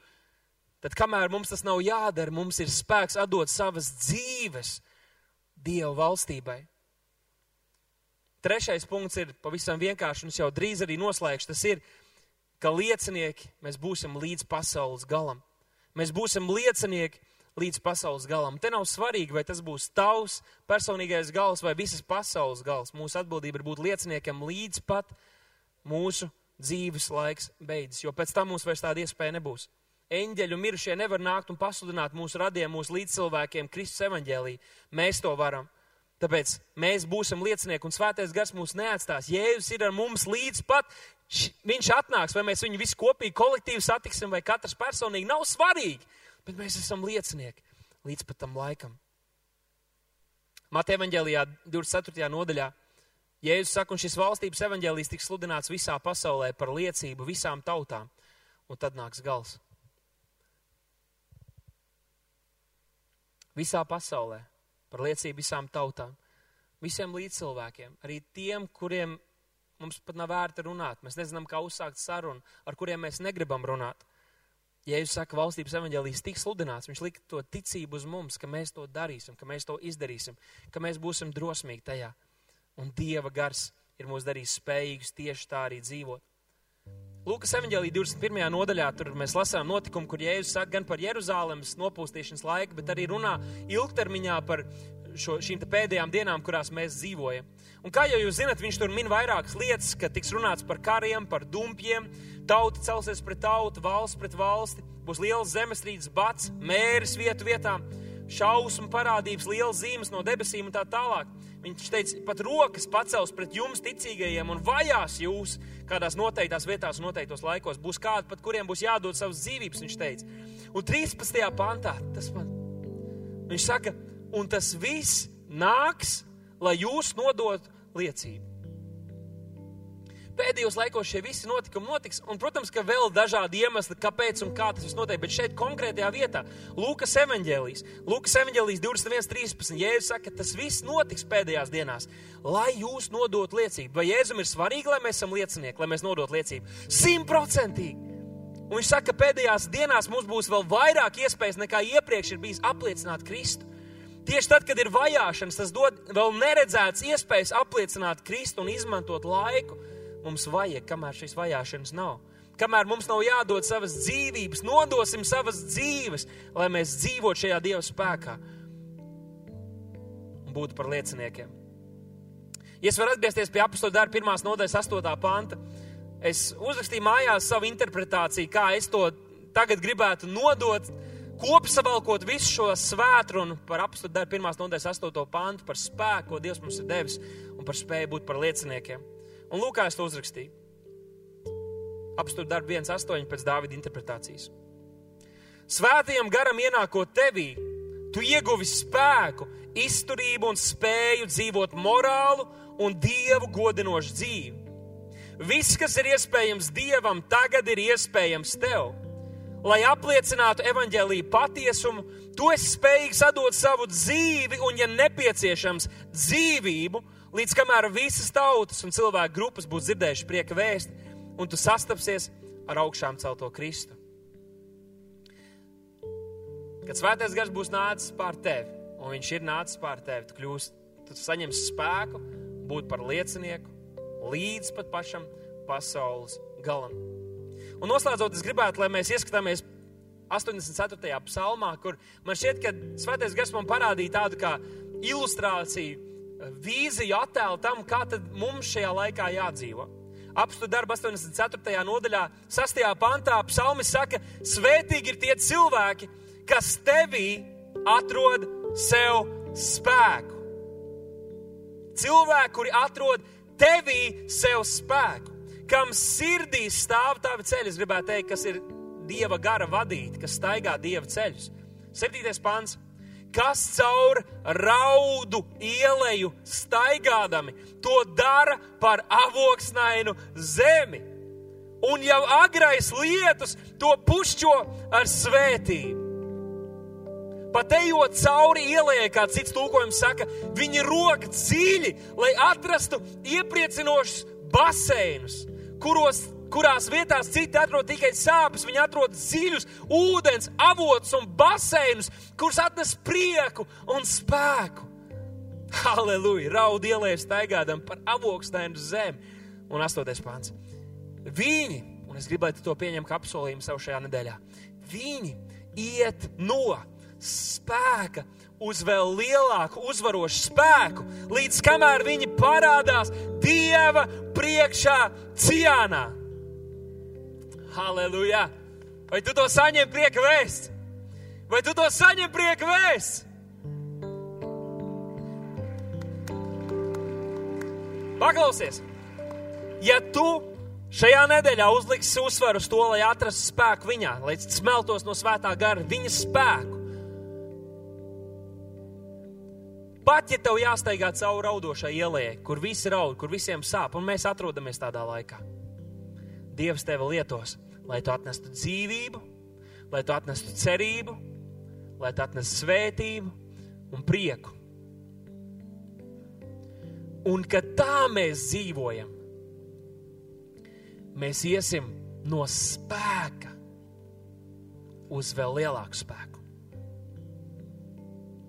tad kamēr mums tas nav jādara, mums ir spēks atdot savas dzīves Dieva valstībai. Trešais punkts ir pavisam vienkārši, un es jau drīz arī noslēgšu. Tas ir, ka liecinieki mēs būsim līdz pasaules galam. Mēs būsim liecinieki līdz pasaules galam. Te nav svarīgi, vai tas būs tavs personīgais gals vai visas pasaules gals. Mūsu atbildība ir būt lieciniekam līdz pat mūsu dzīves laiks beidzas, jo pēc tam mums vairs tāda iespēja nebūs. Eņģeļu mirušie nevar nākt un pasludināt mūsu radiem, mūsu līdzcilvēkiem Kristus evaņģēlī. Mēs to varam. Tāpēc mēs būsim liecinieki, un svētais gars mūs neatstās. Jēzus ir ar mums līdz pat viņš atnāks, vai mēs viņu visi kopīgi, kolektīvi satiksim, vai katrs personīgi, nav svarīgi. Bet mēs esam liecinieki līdz pat tam laikam. Mateja evanģēlijā 24. nodaļā Jēzus saka, un šis valstības evanģēlijs tiks sludināts visā pasaulē par liecību visām tautām, un tad nāks gals. Visā pasaulē par liecību visām tautām, visiem līdzcilvēkiem, arī tiem, kuriem mums pat nav vērta runāt. Mēs nezinām, kā uzsākt sarunu, ar kuriem mēs negribam runāt. Ja jūs sakat, valstības evaņģēlijas tiks sludināts, viņš lika to ticību uz mums, ka mēs to darīsim, ka mēs to izdarīsim, ka mēs būsim drosmīgi tajā. Un Dieva gars ir mūs darījis spējīgus tieši tā arī dzīvot. Lūkas evanģēlī 21. nodaļā tur mēs lasām notikumu, kur Jēzus saka gan par Jeruzālēmas nopūstīšanas laiku, bet arī runā ilgtermiņā par šo, šīm pēdējām dienām, kurās mēs dzīvojam. Un kā jau jūs zinat, viņš tur min vairākas lietas, ka tiks runāts par kariem, par dumpiem, tauta celsies pret tautu, valsts pret valsti, būs liels zemestrīces bats, mēris vietu vietām, šausmu parādības, liels zīmes no debesīm un tā tālāk. Viņš teica, pat rokas pacels pret jums ticīgajiem un vajās jūs kādās noteiktās vietās noteiktos laikos. Būs kādi, pat kuriem būs jādod savas dzīvības, viņš teica. Un 13. pantā tas man, viņš saka, un tas viss nāks, lai jūs nodot liecību. Pēdējos laikos šie visi notikumi notiks, un, protams, ka vēl dažādi iemesli, kāpēc un kā tas viss notiek, bet šeit konkrētajā vietā Lūkas evanģēlijas, Lūkas evanģēlijas 21.13. Jēzus saka, ka tas viss notiks pēdējās dienās, lai jūs nodot liecību. Vai Jēzum ir svarīgi, lai mēs esam liecinieki, lai mēs nodot liecību? Simtprocentīgi! Un viņš saka, ka pēdējās dienās mums būs vēl vairāk iespējas nekā iepriekš ir bijis apliecināt Kristu. Tieši tad, kad ir vajāšanas, tas dod vēl neredzētas iespējas apliecināt Kristu un izmantot laiku. Mums vajag, kamēr šīs vajāšanas nav. Kamēr mums nav jādod savas dzīvības, nodosim savas dzīves, lai mēs dzīvotu šajā Dieva spēkā un būtu par lieciniekiem. Ja es varu atgriezties pie apakstoša darba, pirmās nodaļas, astotā panta, es uzrakstīju mājās savu interpretāciju, kā es to tagad gribētu nodot kopsavalkot visu šo svētrunu par apstākļu darbu, pirmās nodaļas, astoto pantu, par spēku, ko Dievs mums ir devis un par spēju būt par lieciniekiem. Un lūk, kā es to uzrakstīju. Apstākļu darbu 1,8 pēc Dāvida interpretācijas. Svētajam garam ienākot tevī, tu ieguvi spēku, izturību un spēju dzīvot morālu un dievu godinošu dzīvi. Viss, kas ir iespējams dievam, tagad ir iespējams tev lai apliecinātu evaņģēlīju patiesumu, tu esi spējīgs atdot savu dzīvi un, ja nepieciešams, dzīvību, līdz kamēr visas tautas un cilvēku grupas būs dzirdējuši prieka vēsti, un tu sastapsies ar augšām celto Kristu. Kad svētais gars būs nācis pār tevi, un viņš ir nācis pār tevi, tu kļūsi tu saņemsi spēku būt par liecinieku līdz pat pašam pasaules galam. Un noslēdzot, es gribētu, lai mēs ieskatāmies 84. psalmā, kur man šķiet, ka Svētais Gars man parādīja tādu kā ilustrāciju, vīziju attēlu tam, kā tad mums šajā laikā jādzīvo. Apstu darba 84. nodaļā, 6. pantā, psalmis saka, svētīgi ir tie cilvēki, kas tevī atrod sev spēku. Cilvēki, kuri atrod tevī sev spēku, kam sirdī stāv tavi ceļi, es gribētu teikt, kas ir dieva gara vadīti, kas staigā dieva ceļus. Septītais pants. Kas caur raudu ieleju staigādami, to dara par avoksnainu zemi. Un jau agrais lietus to pušķo ar svētību. Pat ejot cauri ielai, kā cits tulkojums saka, viņi rok dziļi, lai atrastu iepriecinošus baseinus, kuros kurās vietās citi atrod tikai sāpes, viņi atrod dziļus ūdens, avotus un baseinus, kurus atnes prieku un spēku. Halleluja! Raud ielēs staigādam par avokstēnu zemi. Un astoties pāns. Viņi, un es gribētu to pieņemt kā apsolījumu sev šajā nedēļā, viņi iet no spēka uz vēl lielāku, uzvarošu spēku, līdz kamēr viņi parādās Dieva priekšā ciānā. Halleluja! Vai tu to saņem prieka vēsts? Vai tu to saņem prieka vēsts? Paklausies! Ja tu šajā nedēļā uzliksi uzsvaru uz to, lai atrastu spēku viņā, lai smeltos no svētā gara, viņa spēku, pat ja tev jāsteigā cauri raudošai ielai, kur visi raud, kur visiem sāp, un mēs atrodamies tādā laikā, Dievs tevi lietos, lai tu atnestu dzīvību, lai tu atnestu cerību, lai tu atnestu svētību un prieku. Un kad tā mēs dzīvojam, mēs iesim no spēka uz vēl lielāku spēku.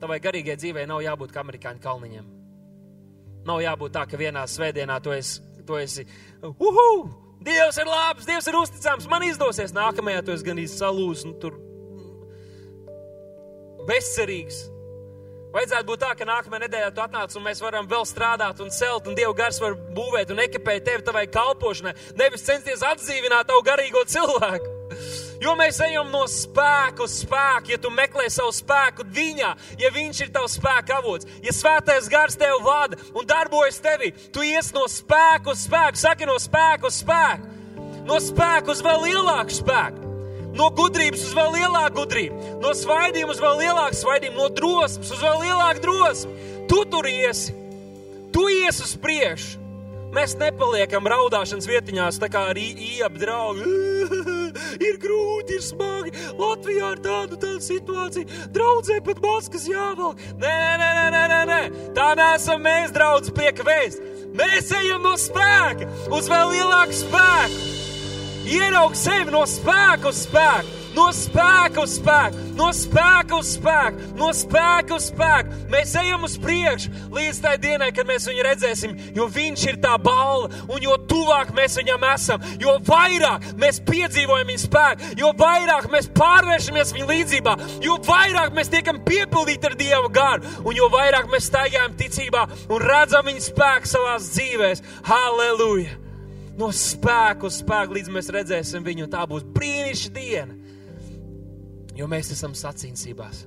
Tavai garīgajai dzīvei nav jābūt kā amerikāņu kalniņiem. Nav jābūt tā, ka vienā svētdienā tu esi, tu esi uhu, Dievs ir labs, Dievs ir uzticams, man izdosies. Nākamajā tu esi gan izsalūzis, nu, tur bezcerīgs. Vajadzētu būt tā, ka nākamajā nedēļā tu atnāc un mēs varam vēl strādāt un celt, un Dieva gars var būvēt un ekipēt tevi tavai kalpošanai, nevis censties atdzīvināt tavu garīgo cilvēku. Jo mēs ejam no spēka uz spēku, ja tu meklē savu spēku viņā, ja viņš ir tavs spēka avots, ja svētais gars tev vada un darbojas tevī, tu ies no spēka uz spēku, saki no spēka uz spēku, no spēka uz vēl lielāku spēku. No gudrības uz vēl lielāku gudrību, no svaidījuma uz vēl lielāku svaidījumu, no drosmes uz vēl lielāku drosmi. Tu tur iesi, tu iesi uz priekšu. Mēs nepaliekam raudāšanas vietiņās, tā kā arī ieap draugi. ir grūti, ir smagi. Latvijā ir tāda, tāda situācija. Draudzē pat maskas jāvelk. Nē, nē, nē, nē, nē, nē. Tā neesam mēs, draudz, prieka vēst. Mēs ejam no spēka uz vēl lielāku spēku. Ieraug sevi no spēka uz spēku, no spēka uz spēku, no spēka uz spēku, no spēka uz spēku. Mēs ejam uz priekšu līdz tai dienai, kad mēs viņu redzēsim, jo viņš ir tā balva, un jo tuvāk mēs viņam esam, jo vairāk mēs piedzīvojam viņa spēku, jo vairāk mēs pārvēršamies viņa līdzībā, jo vairāk mēs tiekam piepildīti ar Dieva garu, un jo vairāk mēs staigājam ticībā un redzam viņa spēku savās dzīvēs. Halleluja! no spēka uz spēku, līdz mēs redzēsim viņu. Tā būs brīnišķīga diena, jo mēs esam sacensībās.